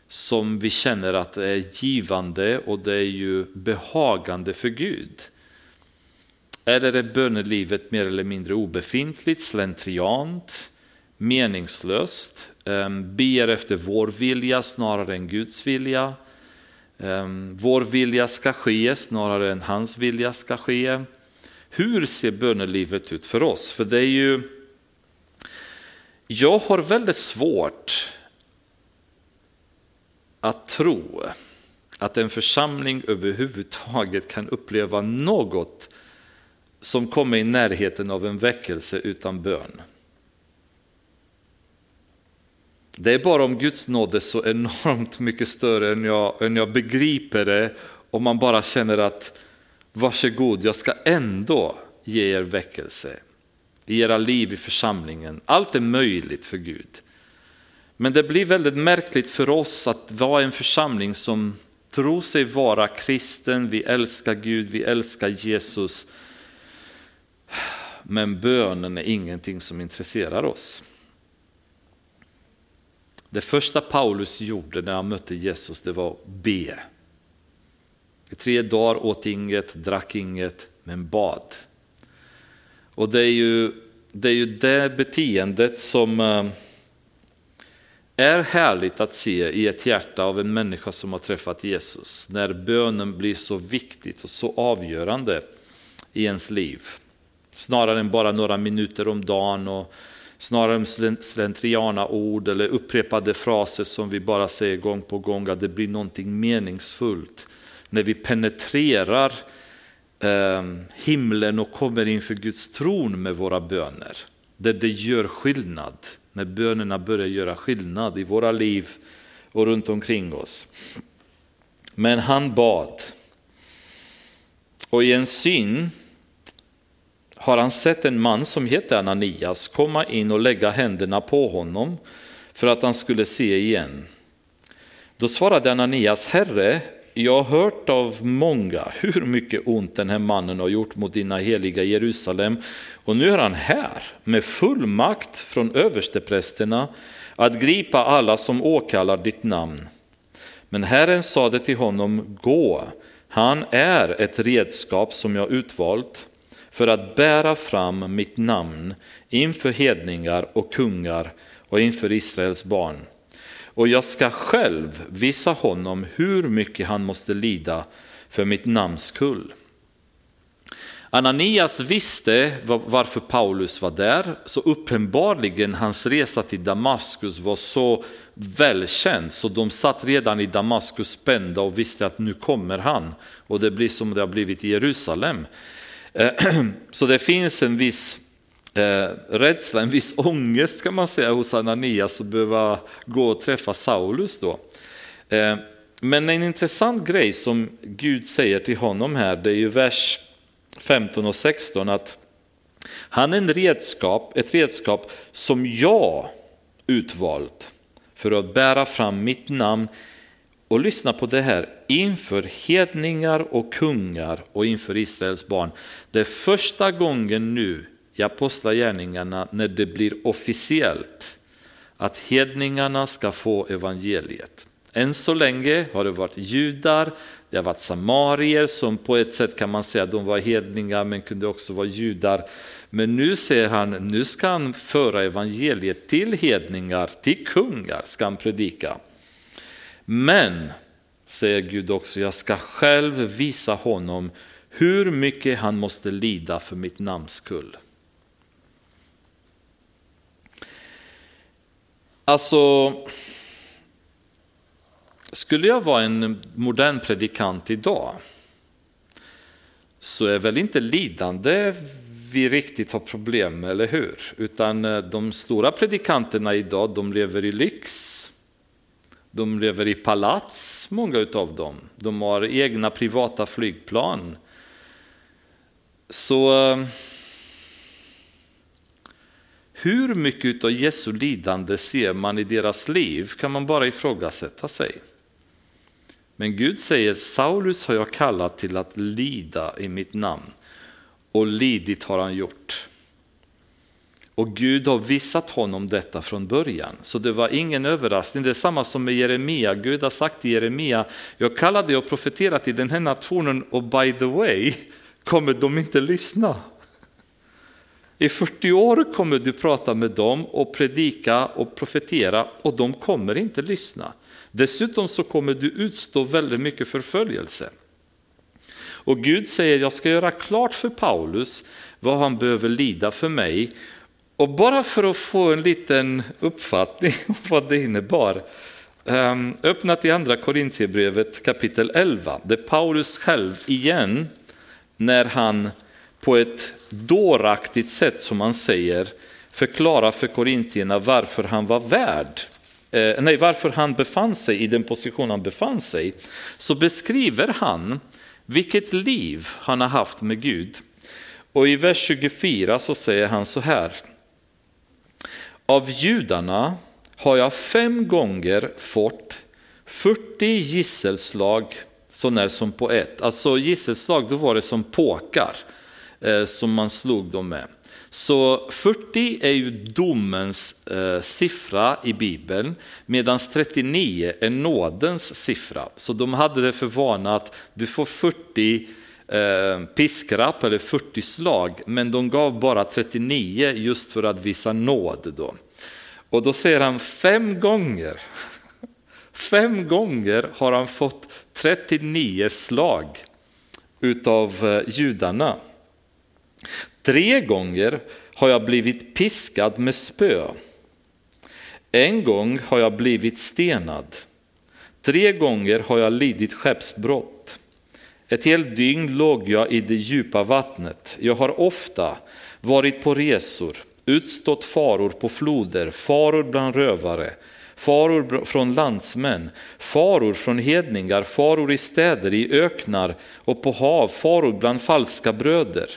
A: som vi känner att det är givande och det är ju behagande för Gud? Eller är bönelivet mer eller mindre obefintligt, slentriant, meningslöst, ehm, ber efter vår vilja snarare än Guds vilja. Ehm, vår vilja ska ske snarare än hans vilja ska ske. Hur ser bönelivet ut för oss? För det är ju jag har väldigt svårt att tro att en församling överhuvudtaget kan uppleva något som kommer i närheten av en väckelse utan bön. Det är bara om Guds nåd är så enormt mycket större än jag, än jag begriper det och man bara känner att varsågod, jag ska ändå ge er väckelse i era liv i församlingen. Allt är möjligt för Gud. Men det blir väldigt märkligt för oss att vara en församling som tror sig vara kristen, vi älskar Gud, vi älskar Jesus. Men bönen är ingenting som intresserar oss. Det första Paulus gjorde när han mötte Jesus det var be. I tre dagar åt inget, drack inget, men bad. Och det är ju det, är ju det beteendet som eh, är härligt att se i ett hjärta av en människa som har träffat Jesus. När bönen blir så viktigt och så avgörande i ens liv snarare än bara några minuter om dagen och snarare än slentriana ord eller upprepade fraser som vi bara säger gång på gång, att det blir någonting meningsfullt. När vi penetrerar eh, himlen och kommer inför Guds tron med våra böner. Där det gör skillnad, när bönerna börjar göra skillnad i våra liv och runt omkring oss. Men han bad. Och i en syn har han sett en man som heter Ananias komma in och lägga händerna på honom för att han skulle se igen. Då svarade Ananias, Herre, jag har hört av många hur mycket ont den här mannen har gjort mot dina heliga Jerusalem och nu är han här med full makt från översteprästerna att gripa alla som åkallar ditt namn. Men Herren sade till honom, gå, han är ett redskap som jag utvalt för att bära fram mitt namn inför hedningar och kungar och inför Israels barn. Och jag ska själv visa honom hur mycket han måste lida för mitt namns skull. Ananias visste varför Paulus var där, så uppenbarligen hans resa till Damaskus var så välkänd så de satt redan i Damaskus spända och visste att nu kommer han och det blir som det har blivit i Jerusalem. Eh, så det finns en viss eh, rädsla, en viss ångest kan man säga hos Ananias att behöva gå och träffa Saulus då. Eh, men en intressant grej som Gud säger till honom här, det är ju vers 15 och 16 att han är en redskap, ett redskap som jag utvalt för att bära fram mitt namn och lyssna på det här, inför hedningar och kungar och inför Israels barn. Det är första gången nu i Apostlagärningarna när det blir officiellt att hedningarna ska få evangeliet. Än så länge har det varit judar, det har varit samarier som på ett sätt kan man säga att de var hedningar men kunde också vara judar. Men nu säger han, nu ska han föra evangeliet till hedningar, till kungar ska han predika. Men, säger Gud också, jag ska själv visa honom hur mycket han måste lida för mitt namns skull. Alltså, skulle jag vara en modern predikant idag så är väl inte lidande vi riktigt har problem med, eller hur? Utan eh, de stora predikanterna idag, de lever i lyx. De lever i palats, många utav dem. De har egna privata flygplan. Så eh, hur mycket av Jesu lidande ser man i deras liv kan man bara ifrågasätta sig. Men Gud säger Saulus har jag kallat till att lida i mitt namn och lidit har han gjort. Och Gud har visat honom detta från början, så det var ingen överraskning. Det är samma som med Jeremia, Gud har sagt till Jeremia, jag kallade dig och profetera till den här nationen och by the way kommer de inte lyssna. I 40 år kommer du prata med dem och predika och profetera och de kommer inte lyssna. Dessutom så kommer du utstå väldigt mycket förföljelse. Och Gud säger, jag ska göra klart för Paulus vad han behöver lida för mig. Och bara för att få en liten uppfattning om vad det innebar, ehm, öppna till andra Korintierbrevet kapitel 11, där Paulus själv igen, när han på ett dåraktigt sätt som han säger, förklarar för korintierna varför han var värd eh, nej, varför han befann sig i den position han befann sig, så beskriver han vilket liv han har haft med Gud. Och i vers 24 så säger han så här. Av judarna har jag fem gånger fått 40 gisselslag så när som på ett. Alltså gisselslag, då var det som påkar eh, som man slog dem med. Så 40 är ju domens eh, siffra i Bibeln, medan 39 är nådens siffra. Så de hade det för vana att du får 40 Eh, piskrapp eller 40 slag, men de gav bara 39 just för att visa nåd. Då. Och då säger han fem gånger, fem gånger har han fått 39 slag utav eh, judarna. Tre gånger har jag blivit piskad med spö. En gång har jag blivit stenad. Tre gånger har jag lidit skeppsbrott. Ett helt dygn låg jag i det djupa vattnet. Jag har ofta varit på resor, utstått faror på floder, faror bland rövare, faror från landsmän, faror från hedningar, faror i städer, i öknar och på hav, faror bland falska bröder.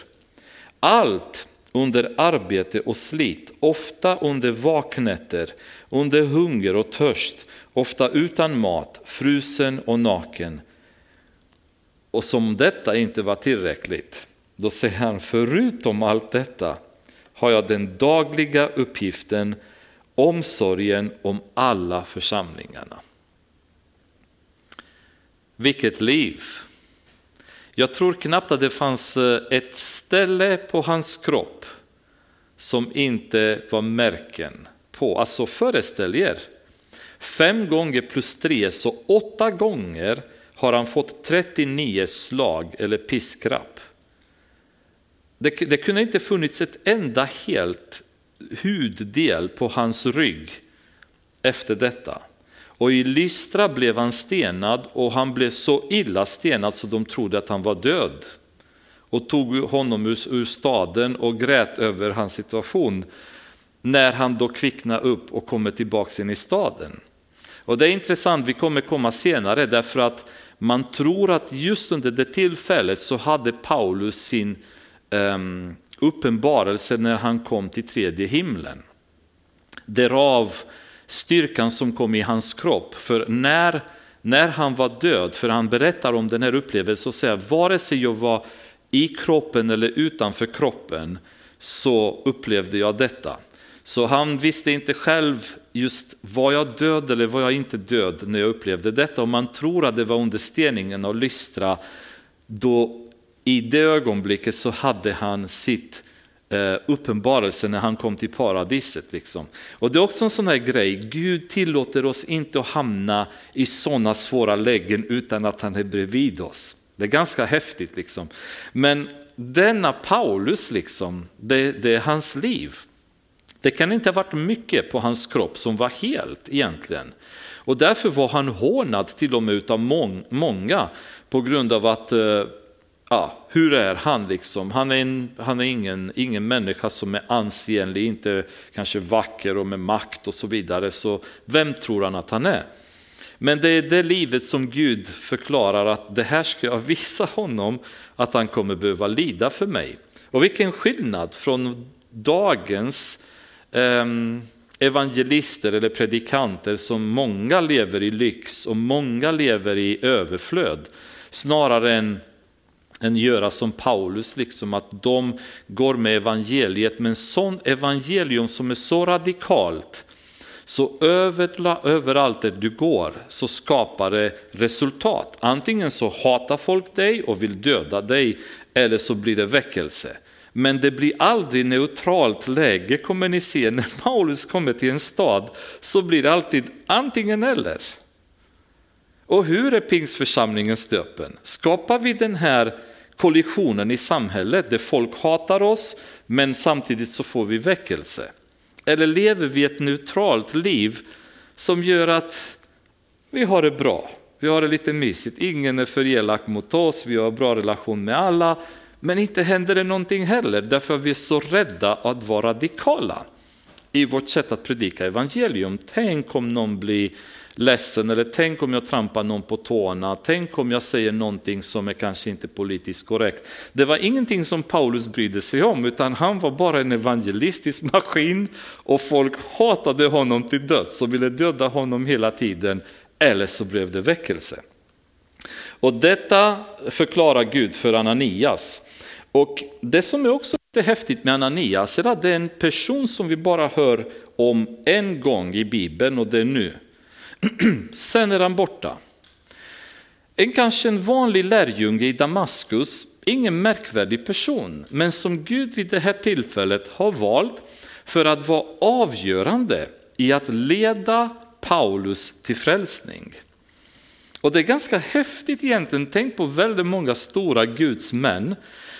A: Allt under arbete och slit, ofta under vaknätter, under hunger och törst, ofta utan mat, frusen och naken. Och som detta inte var tillräckligt, då säger han, förutom allt detta har jag den dagliga uppgiften, omsorgen om alla församlingarna. Vilket liv! Jag tror knappt att det fanns eh, ett ställe på hans kropp som inte var märken på. Alltså föreställ er, fem gånger plus tre, så åtta gånger har han fått 39 slag eller piskrapp. Det, det kunde inte funnits ett enda helt huddel på hans rygg efter detta. Och i Lystra blev han stenad och han blev så illa stenad så de trodde att han var död. Och tog honom ur, ur staden och grät över hans situation när han då kvicknar upp och kommer tillbaka in i staden. Och det är intressant, vi kommer komma senare därför att man tror att just under det tillfället så hade Paulus sin um, uppenbarelse när han kom till tredje himlen. Därav styrkan som kom i hans kropp. För när, när han var död, för han berättar om den här upplevelsen och säger vare sig jag var i kroppen eller utanför kroppen så upplevde jag detta. Så han visste inte själv just var jag död eller var jag inte död när jag upplevde detta. Och man tror att det var under steningen av Lystra, då i det ögonblicket så hade han sitt eh, uppenbarelse när han kom till paradiset. Liksom. Och det är också en sån här grej, Gud tillåter oss inte att hamna i sådana svåra lägen utan att han är bredvid oss. Det är ganska häftigt. Liksom. Men denna Paulus, liksom, det, det är hans liv. Det kan inte ha varit mycket på hans kropp som var helt egentligen. Och därför var han hånad till och med av många på grund av att eh, ja, hur är han liksom? Han är, en, han är ingen, ingen människa som är ansenlig, inte kanske vacker och med makt och så vidare. Så vem tror han att han är? Men det är det livet som Gud förklarar att det här ska jag visa honom att han kommer behöva lida för mig. Och vilken skillnad från dagens eh, Ehm, evangelister eller predikanter som många lever i lyx och många lever i överflöd. Snarare än än göra som Paulus, liksom att de går med evangeliet, men sånt evangelium som är så radikalt så överallt där du går så skapar det resultat. Antingen så hatar folk dig och vill döda dig eller så blir det väckelse. Men det blir aldrig neutralt läge kommer ni se. När Paulus kommer till en stad så blir det alltid antingen eller. Och hur är pingstförsamlingen stöpen? Skapar vi den här kollisionen i samhället där folk hatar oss men samtidigt så får vi väckelse? Eller lever vi ett neutralt liv som gör att vi har det bra, vi har det lite mysigt, ingen är för elak mot oss, vi har bra relation med alla, men inte händer det någonting heller därför att vi är så rädda att vara radikala i vårt sätt att predika evangelium. Tänk om någon blir ledsen eller tänk om jag trampar någon på tårna, tänk om jag säger någonting som är kanske inte politiskt korrekt. Det var ingenting som Paulus brydde sig om utan han var bara en evangelistisk maskin och folk hatade honom till döds och ville döda honom hela tiden eller så blev det väckelse. Och detta förklarar Gud för Ananias. Och det som är också lite häftigt med Ananias är att det är en person som vi bara hör om en gång i Bibeln och det är nu. Sen är han borta. En kanske en vanlig lärjunge i Damaskus, ingen märkvärdig person, men som Gud vid det här tillfället har valt för att vara avgörande i att leda Paulus till frälsning. Och det är ganska häftigt egentligen, tänk på väldigt många stora Guds män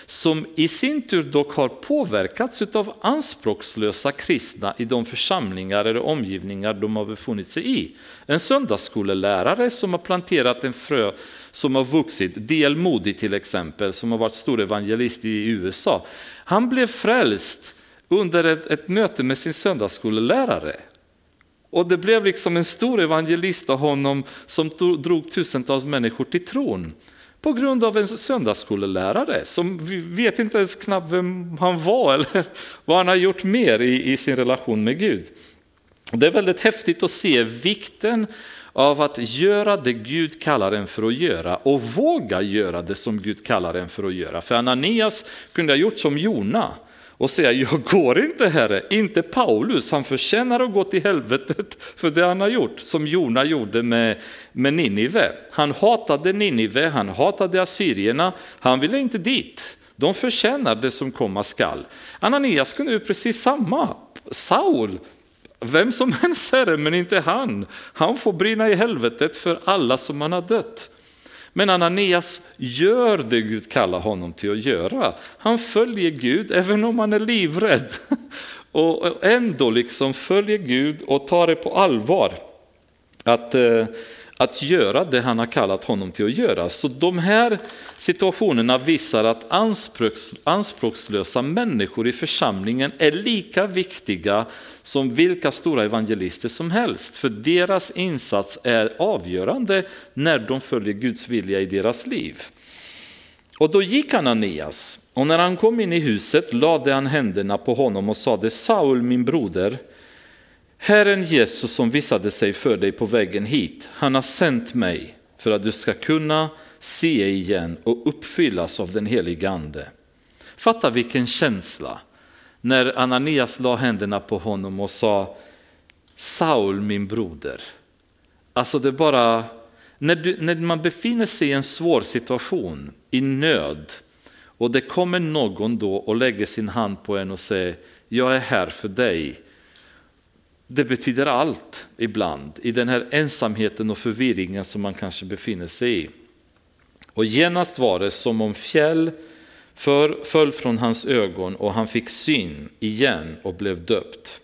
A: som i sin tur dock har påverkats av anspråkslösa kristna i de församlingar eller omgivningar de har befunnit sig i. En söndagsskolelärare som har planterat en frö som har vuxit, D.L. Moody till exempel, som har varit stor evangelist i USA. Han blev frälst under ett, ett möte med sin söndagsskolelärare. Och det blev liksom en stor evangelist av honom som drog tusentals människor till tron på grund av en söndagsskolelärare som vi vet inte ens knappt vem han var eller vad han har gjort mer i, i sin relation med Gud. Det är väldigt häftigt att se vikten av att göra det Gud kallar en för att göra och våga göra det som Gud kallar en för att göra. För Ananias kunde ha gjort som Jona och säga, jag går inte herre, inte Paulus, han förtjänar att gå till helvetet för det han har gjort, som Jona gjorde med, med Ninive. Han hatade Ninive, han hatade assyrierna, han ville inte dit. De förtjänar det som komma skall. Ananias kunde ju precis samma. Saul, vem som helst herre, men inte han. Han får brinna i helvetet för alla som han har dött. Men Ananias gör det Gud kallar honom till att göra. Han följer Gud även om han är livrädd. Och ändå liksom följer Gud och tar det på allvar. Att, eh, att göra det han har kallat honom till att göra. Så de här situationerna visar att anspråks, anspråkslösa människor i församlingen är lika viktiga som vilka stora evangelister som helst. För deras insats är avgörande när de följer Guds vilja i deras liv. Och då gick Ananias och när han kom in i huset lade han händerna på honom och sade Saul min broder, Herren Jesus som visade sig för dig på vägen hit, han har sänt mig för att du ska kunna se igen och uppfyllas av den helige Ande. Fatta vilken känsla när Ananias la händerna på honom och sa Saul min broder. Alltså det bara, när, du, när man befinner sig i en svår situation, i nöd och det kommer någon då och lägger sin hand på en och säger jag är här för dig. Det betyder allt ibland i den här ensamheten och förvirringen som man kanske befinner sig i. Och genast var det som om fjäll för, föll från hans ögon och han fick syn igen och blev döpt.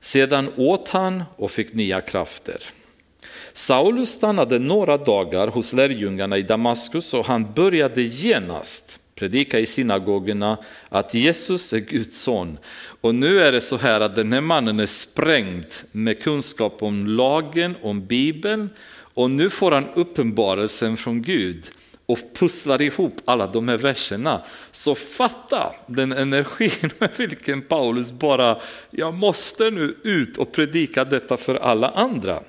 A: Sedan åt han och fick nya krafter. Saulus stannade några dagar hos lärjungarna i Damaskus och han började genast predika i synagogorna att Jesus är Guds son. Och nu är det så här att den här mannen är sprängd med kunskap om lagen, om Bibeln och nu får han uppenbarelsen från Gud och pusslar ihop alla de här verserna. Så fatta den energin med vilken Paulus bara, jag måste nu ut och predika detta för alla andra.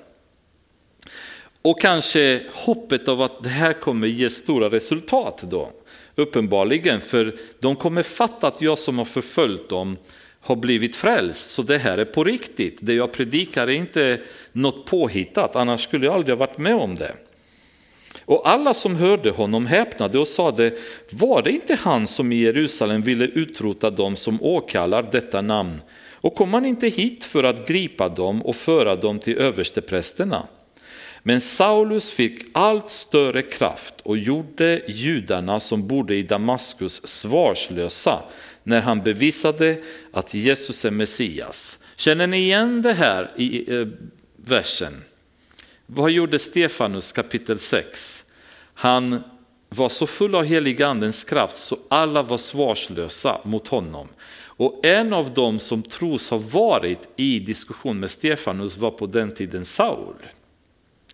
A: Och kanske hoppet av att det här kommer ge stora resultat då. Uppenbarligen, för de kommer fatta att jag som har förföljt dem har blivit frälst, så det här är på riktigt. Det jag predikar är inte något påhittat, annars skulle jag aldrig ha varit med om det. Och alla som hörde honom häpnade och sade, var det inte han som i Jerusalem ville utrota dem som åkallar detta namn? Och kom han inte hit för att gripa dem och föra dem till översteprästerna? Men Saulus fick allt större kraft och gjorde judarna som bodde i Damaskus svarslösa när han bevisade att Jesus är Messias. Känner ni igen det här i eh, versen? Vad gjorde Stefanus kapitel 6? Han var så full av heligandens kraft så alla var svarslösa mot honom. Och en av dem som tros ha varit i diskussion med Stefanus var på den tiden Saul.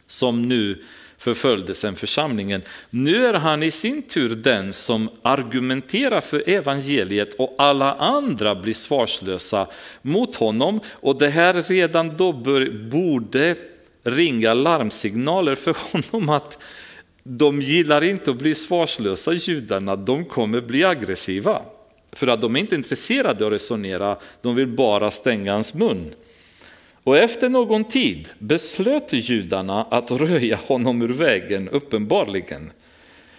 A: Som nu förföljde sen församlingen. Nu är han i sin tur den som argumenterar för evangeliet och alla andra blir svarslösa mot honom. Och det här redan då borde ringa larmsignaler för honom att de gillar inte att bli svarslösa judarna, de kommer bli aggressiva. För att de är inte intresserade av att resonera, de vill bara stänga hans mun. Och efter någon tid beslöt judarna att röja honom ur vägen, uppenbarligen.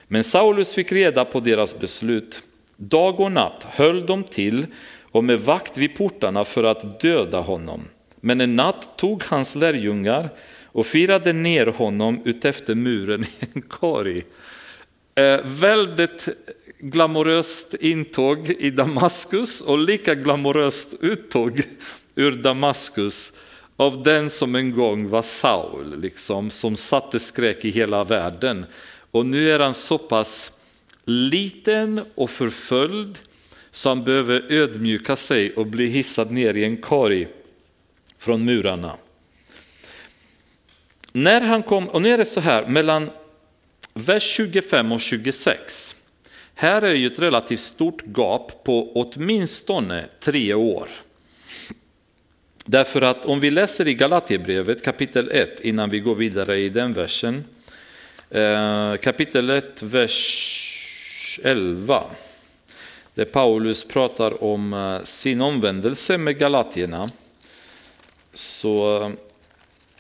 A: Men Saulus fick reda på deras beslut. Dag och natt höll de till och med vakt vid portarna för att döda honom. Men en natt tog hans lärjungar och firade ner honom utefter muren i en korg. Eh, väldigt glamoröst intåg i Damaskus och lika glamoröst uttåg ur Damaskus av den som en gång var Saul, liksom, som satte skräck i hela världen. Och nu är han så pass liten och förföljd så han behöver ödmjuka sig och bli hissad ner i en korg från murarna. När han kom, och nu är det så här, mellan vers 25 och 26. Här är det ju ett relativt stort gap på åtminstone tre år. Därför att om vi läser i Galaterbrevet kapitel 1 innan vi går vidare i den versen. Eh, kapitel 1, vers 11. Där Paulus pratar om eh, sin omvändelse med galatierna. Så eh,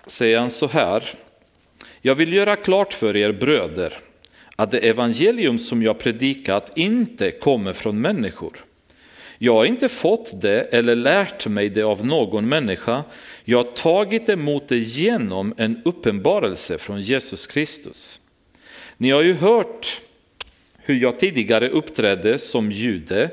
A: säger han så här. Jag vill göra klart för er bröder att det evangelium som jag predikat inte kommer från människor. Jag har inte fått det eller lärt mig det av någon människa. Jag har tagit emot det genom en uppenbarelse från Jesus Kristus. Ni har ju hört hur jag tidigare uppträdde som jude,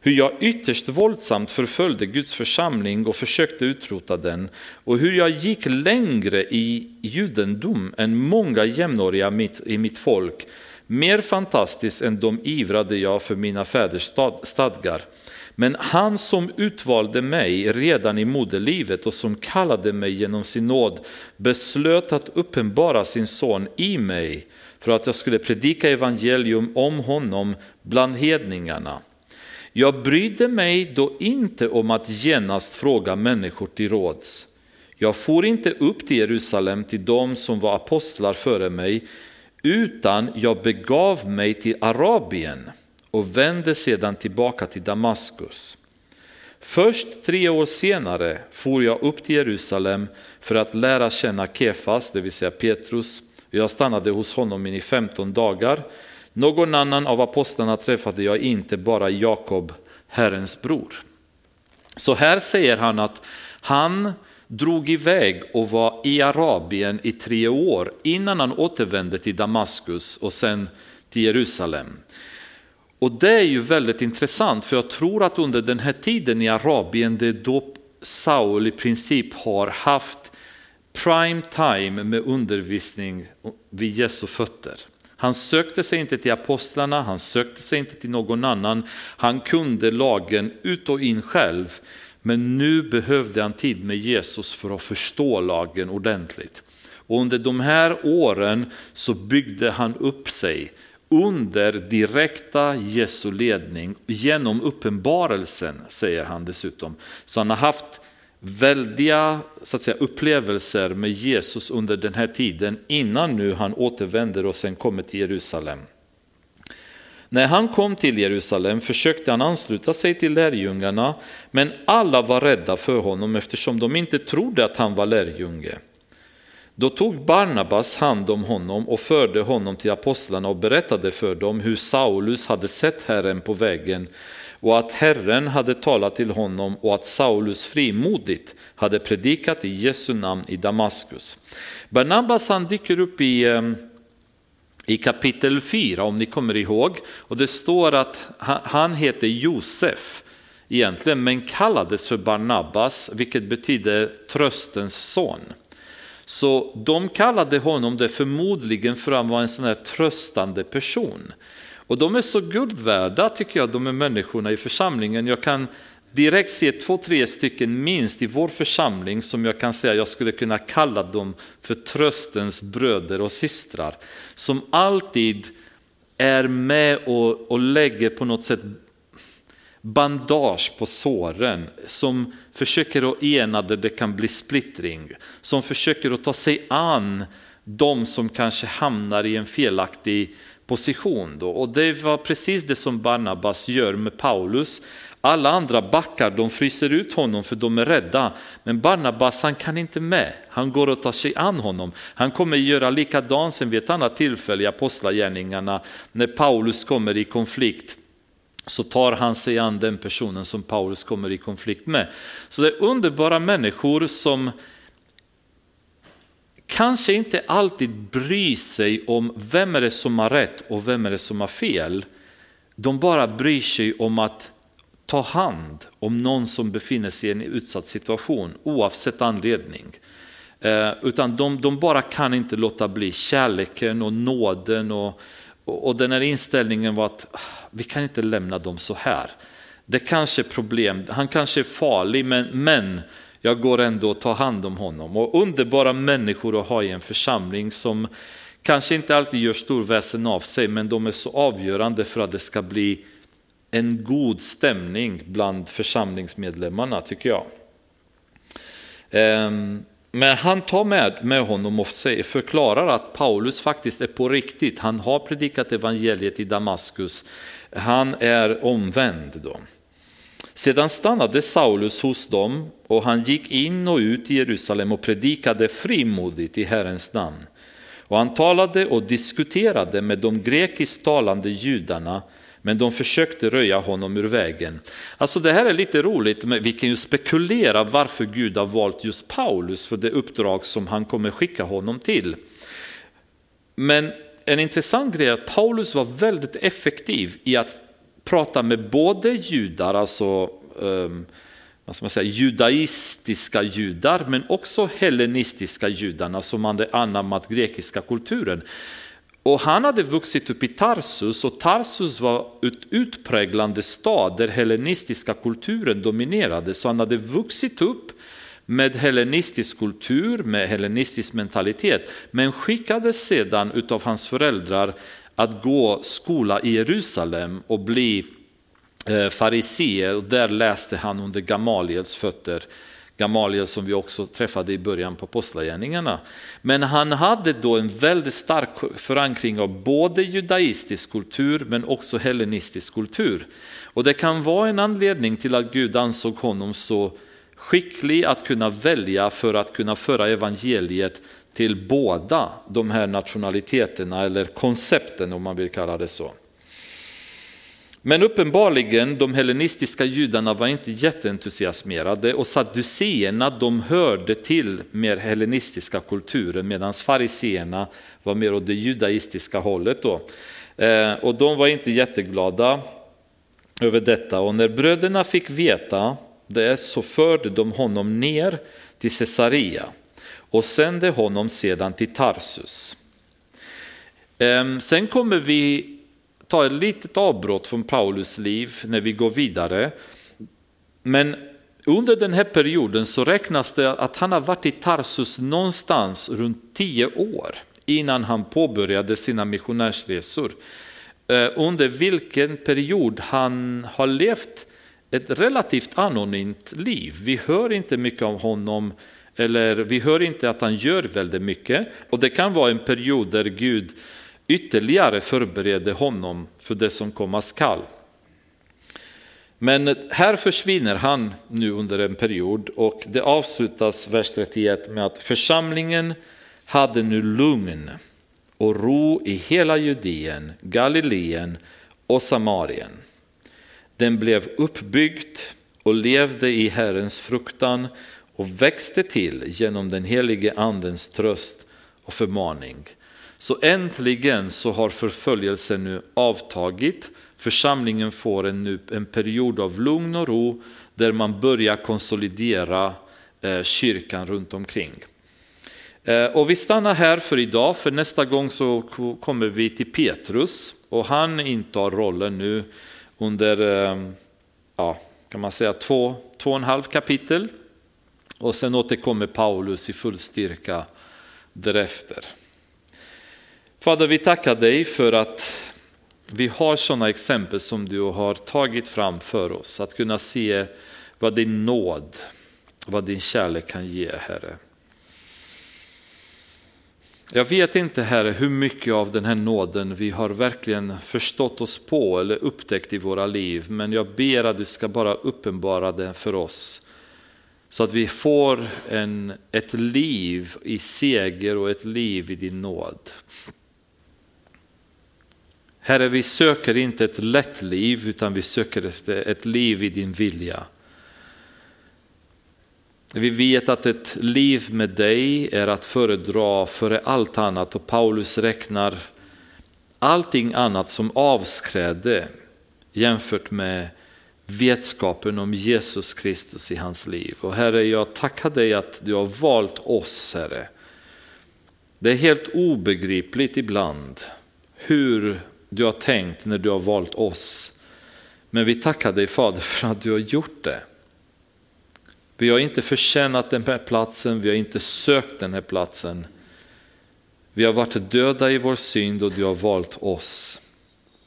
A: hur jag ytterst våldsamt förföljde Guds församling och försökte utrota den och hur jag gick längre i judendom än många jämnåriga i mitt folk, mer fantastiskt än de ivrade jag för mina fäders stadgar. Men han som utvalde mig redan i moderlivet och som kallade mig genom sin nåd beslöt att uppenbara sin son i mig för att jag skulle predika evangelium om honom bland hedningarna. Jag brydde mig då inte om att genast fråga människor till råds. Jag for inte upp till Jerusalem till dem som var apostlar före mig, utan jag begav mig till Arabien och vände sedan tillbaka till Damaskus. Först tre år senare for jag upp till Jerusalem för att lära känna Kefas, det vill säga Petrus. Jag stannade hos honom i 15 dagar. Någon annan av apostlarna träffade jag inte, bara Jakob, Herrens bror. Så här säger han att han drog iväg och var i Arabien i tre år innan han återvände till Damaskus och sen till Jerusalem. Och det är ju väldigt intressant för jag tror att under den här tiden i Arabien det är då Saul i princip har haft prime time med undervisning vid Jesu fötter. Han sökte sig inte till apostlarna, han sökte sig inte till någon annan. Han kunde lagen ut och in själv. Men nu behövde han tid med Jesus för att förstå lagen ordentligt. Och under de här åren så byggde han upp sig under direkta Jesu ledning genom uppenbarelsen, säger han dessutom. Så han har haft väldiga så att säga, upplevelser med Jesus under den här tiden innan nu han återvänder och sen kommer till Jerusalem. När han kom till Jerusalem försökte han ansluta sig till lärjungarna men alla var rädda för honom eftersom de inte trodde att han var lärjunge. Då tog Barnabas hand om honom och förde honom till apostlarna och berättade för dem hur Saulus hade sett Herren på vägen och att Herren hade talat till honom och att Saulus frimodigt hade predikat i Jesu namn i Damaskus. Barnabas han dyker upp i, eh, i kapitel 4 om ni kommer ihåg och det står att han heter Josef egentligen men kallades för Barnabas vilket betyder tröstens son. Så de kallade honom det förmodligen för att han var en sån här tröstande person. Och de är så guldvärda tycker jag, de är människorna i församlingen. Jag kan direkt se två, tre stycken minst i vår församling som jag kan säga jag skulle kunna kalla dem för tröstens bröder och systrar. Som alltid är med och, och lägger på något sätt bandage på såren, som försöker att ena där det kan bli splittring, som försöker att ta sig an de som kanske hamnar i en felaktig position. Då. Och det var precis det som Barnabas gör med Paulus. Alla andra backar, de fryser ut honom för de är rädda. Men Barnabas han kan inte med, han går och tar sig an honom. Han kommer göra likadant sen vid ett annat tillfälle i Apostlagärningarna när Paulus kommer i konflikt så tar han sig an den personen som Paulus kommer i konflikt med. Så det är underbara människor som kanske inte alltid bryr sig om vem är det som har rätt och vem är det som har fel. de bara bryr sig om att ta hand om någon som befinner sig i en utsatt situation oavsett anledning. Eh, utan de, de, bara kan inte låta bli kärleken och nåden och, och, den här inställningen var att ah, vi kan inte lämna dem så här. Det kanske är problem, han kanske är farlig men, men jag går ändå och tar hand om honom. Och underbara människor att ha i en församling som kanske inte alltid gör stor väsen av sig men de är så avgörande för att det ska bli en god stämning bland församlingsmedlemmarna tycker jag. Um, men han tar med, med honom och förklarar att Paulus faktiskt är på riktigt. Han har predikat evangeliet i Damaskus. Han är omvänd då. Sedan stannade Saulus hos dem och han gick in och ut i Jerusalem och predikade frimodigt i Herrens namn. Och han talade och diskuterade med de grekiskt talande judarna men de försökte röja honom ur vägen. Alltså det här är lite roligt, men vi kan ju spekulera varför Gud har valt just Paulus för det uppdrag som han kommer skicka honom till. Men en intressant grej är att Paulus var väldigt effektiv i att prata med både judar, alltså um, vad ska man säga, judaistiska judar, men också hellenistiska judarna som hade anammat grekiska kulturen. Och han hade vuxit upp i Tarsus och Tarsus var ett utpräglande stad där hellenistiska kulturen dominerade. Så han hade vuxit upp med hellenistisk kultur, med hellenistisk mentalitet, men skickades sedan utav hans föräldrar att gå skola i Jerusalem och bli eh, farisee och där läste han under Gamaliels fötter. Gamaliel som vi också träffade i början på Apostlagärningarna. Men han hade då en väldigt stark förankring av både judaistisk kultur men också hellenistisk kultur. Och det kan vara en anledning till att Gud ansåg honom så skicklig att kunna välja för att kunna föra evangeliet till båda de här nationaliteterna eller koncepten om man vill kalla det så. Men uppenbarligen, de hellenistiska judarna var inte jätteentusiasmerade och sadduceerna de hörde till mer hellenistiska kulturen medan fariseerna var mer åt det judaistiska hållet. Då. Eh, och de var inte jätteglada över detta och när bröderna fick veta det så förde de honom ner till Caesarea och sände honom sedan till Tarsus. Ehm, sen kommer vi ta ett litet avbrott från Paulus liv när vi går vidare. Men under den här perioden så räknas det att han har varit i Tarsus någonstans runt tio år innan han påbörjade sina missionärsresor. Eh, under vilken period han har levt ett relativt anonymt liv. Vi hör inte mycket om honom eller vi hör inte att han gör väldigt mycket. Och det kan vara en period där Gud ytterligare förbereder honom för det som komma skall. Men här försvinner han nu under en period och det avslutas vers 31 med att församlingen hade nu lugn och ro i hela Judeen, Galileen och Samarien. Den blev uppbyggd och levde i Herrens fruktan och växte till genom den helige andens tröst och förmaning. Så äntligen så har förföljelsen nu avtagit. Församlingen får en, nu, en period av lugn och ro där man börjar konsolidera eh, kyrkan runt omkring. Eh, och vi stannar här för idag, för nästa gång så kommer vi till Petrus och han intar rollen nu under, eh, ja, kan man säga två, två och en halv kapitel. Och sen återkommer Paulus i full styrka därefter. Fader, vi tackar dig för att vi har sådana exempel som du har tagit fram för oss. Att kunna se vad din nåd, vad din kärlek kan ge, Herre. Jag vet inte Herre hur mycket av den här nåden vi har verkligen förstått oss på eller upptäckt i våra liv. Men jag ber att du ska bara uppenbara det för oss. Så att vi får en, ett liv i seger och ett liv i din nåd. Herre, vi söker inte ett lätt liv utan vi söker efter ett liv i din vilja. Vi vet att ett liv med dig är att föredra före allt annat och Paulus räknar allting annat som avskräde jämfört med vetskapen om Jesus Kristus i hans liv. Och Herre, jag tackar dig att du har valt oss, Herre. Det är helt obegripligt ibland hur du har tänkt när du har valt oss. Men vi tackar dig Fader för att du har gjort det. Vi har inte förtjänat den här platsen, vi har inte sökt den här platsen. Vi har varit döda i vår synd och du har valt oss.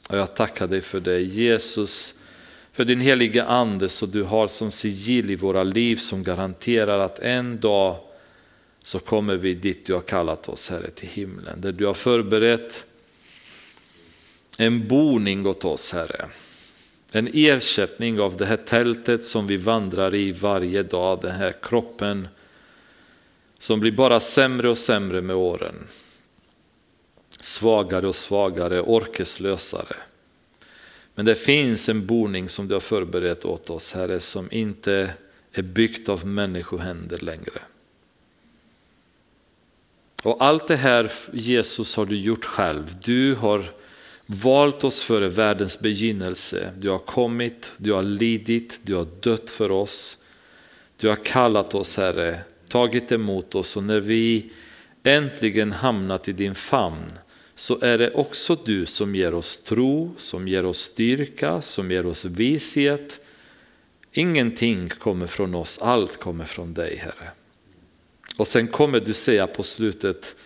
A: Och jag tackar dig för det Jesus, för din heliga ande så du har som sigill i våra liv som garanterar att en dag så kommer vi dit du har kallat oss Herre till himlen. Där du har förberett en boning åt oss Herre. En ersättning av det här tältet som vi vandrar i varje dag, den här kroppen som blir bara sämre och sämre med åren. Svagare och svagare, orkeslösare. Men det finns en boning som du har förberett åt oss Herre som inte är byggt av människohänder längre. Och allt det här Jesus har du gjort själv. Du har valt oss före världens begynnelse. Du har kommit, du har lidit, du har dött för oss. Du har kallat oss Herre, tagit emot oss och när vi äntligen hamnat i din famn så är det också du som ger oss tro, som ger oss styrka, som ger oss vishet. Ingenting kommer från oss, allt kommer från dig Herre. Och sen kommer du säga på slutet,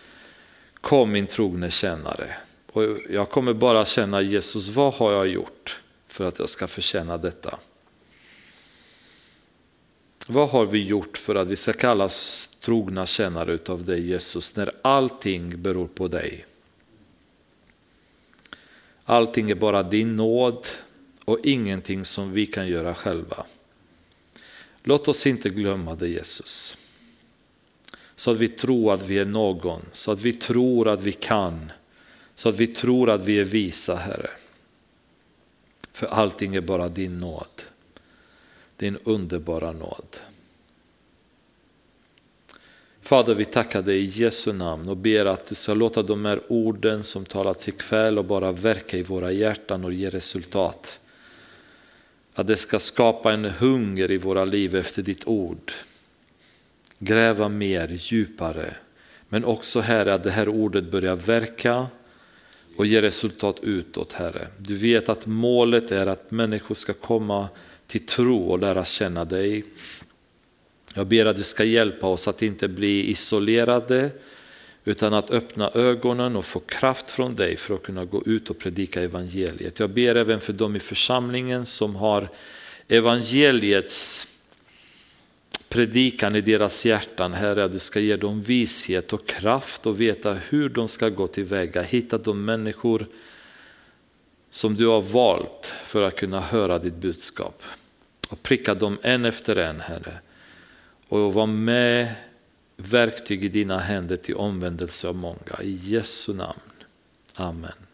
A: kom min trogne tjänare. Och jag kommer bara känna Jesus, vad har jag gjort för att jag ska förtjäna detta? Vad har vi gjort för att vi ska kallas trogna tjänare utav dig Jesus när allting beror på dig? Allting är bara din nåd och ingenting som vi kan göra själva. Låt oss inte glömma det Jesus. Så att vi tror att vi är någon, så att vi tror att vi kan, så att vi tror att vi är visa Herre. För allting är bara din nåd, din underbara nåd. Fader, vi tackar dig i Jesu namn och ber att du ska låta de här orden som talats ikväll och bara verka i våra hjärtan och ge resultat. Att det ska skapa en hunger i våra liv efter ditt ord. Gräva mer, djupare. Men också Herre, att det här ordet börjar verka och ge resultat utåt Herre. Du vet att målet är att människor ska komma till tro och lära känna dig. Jag ber att du ska hjälpa oss att inte bli isolerade utan att öppna ögonen och få kraft från dig för att kunna gå ut och predika evangeliet. Jag ber även för dem i församlingen som har evangeliets predikan i deras hjärtan, Herre, att du ska ge dem vishet och kraft och veta hur de ska gå tillväga. Hitta de människor som du har valt för att kunna höra ditt budskap. Och pricka dem en efter en, Herre och var med verktyg i dina händer till omvändelse av många. I Jesu namn. Amen.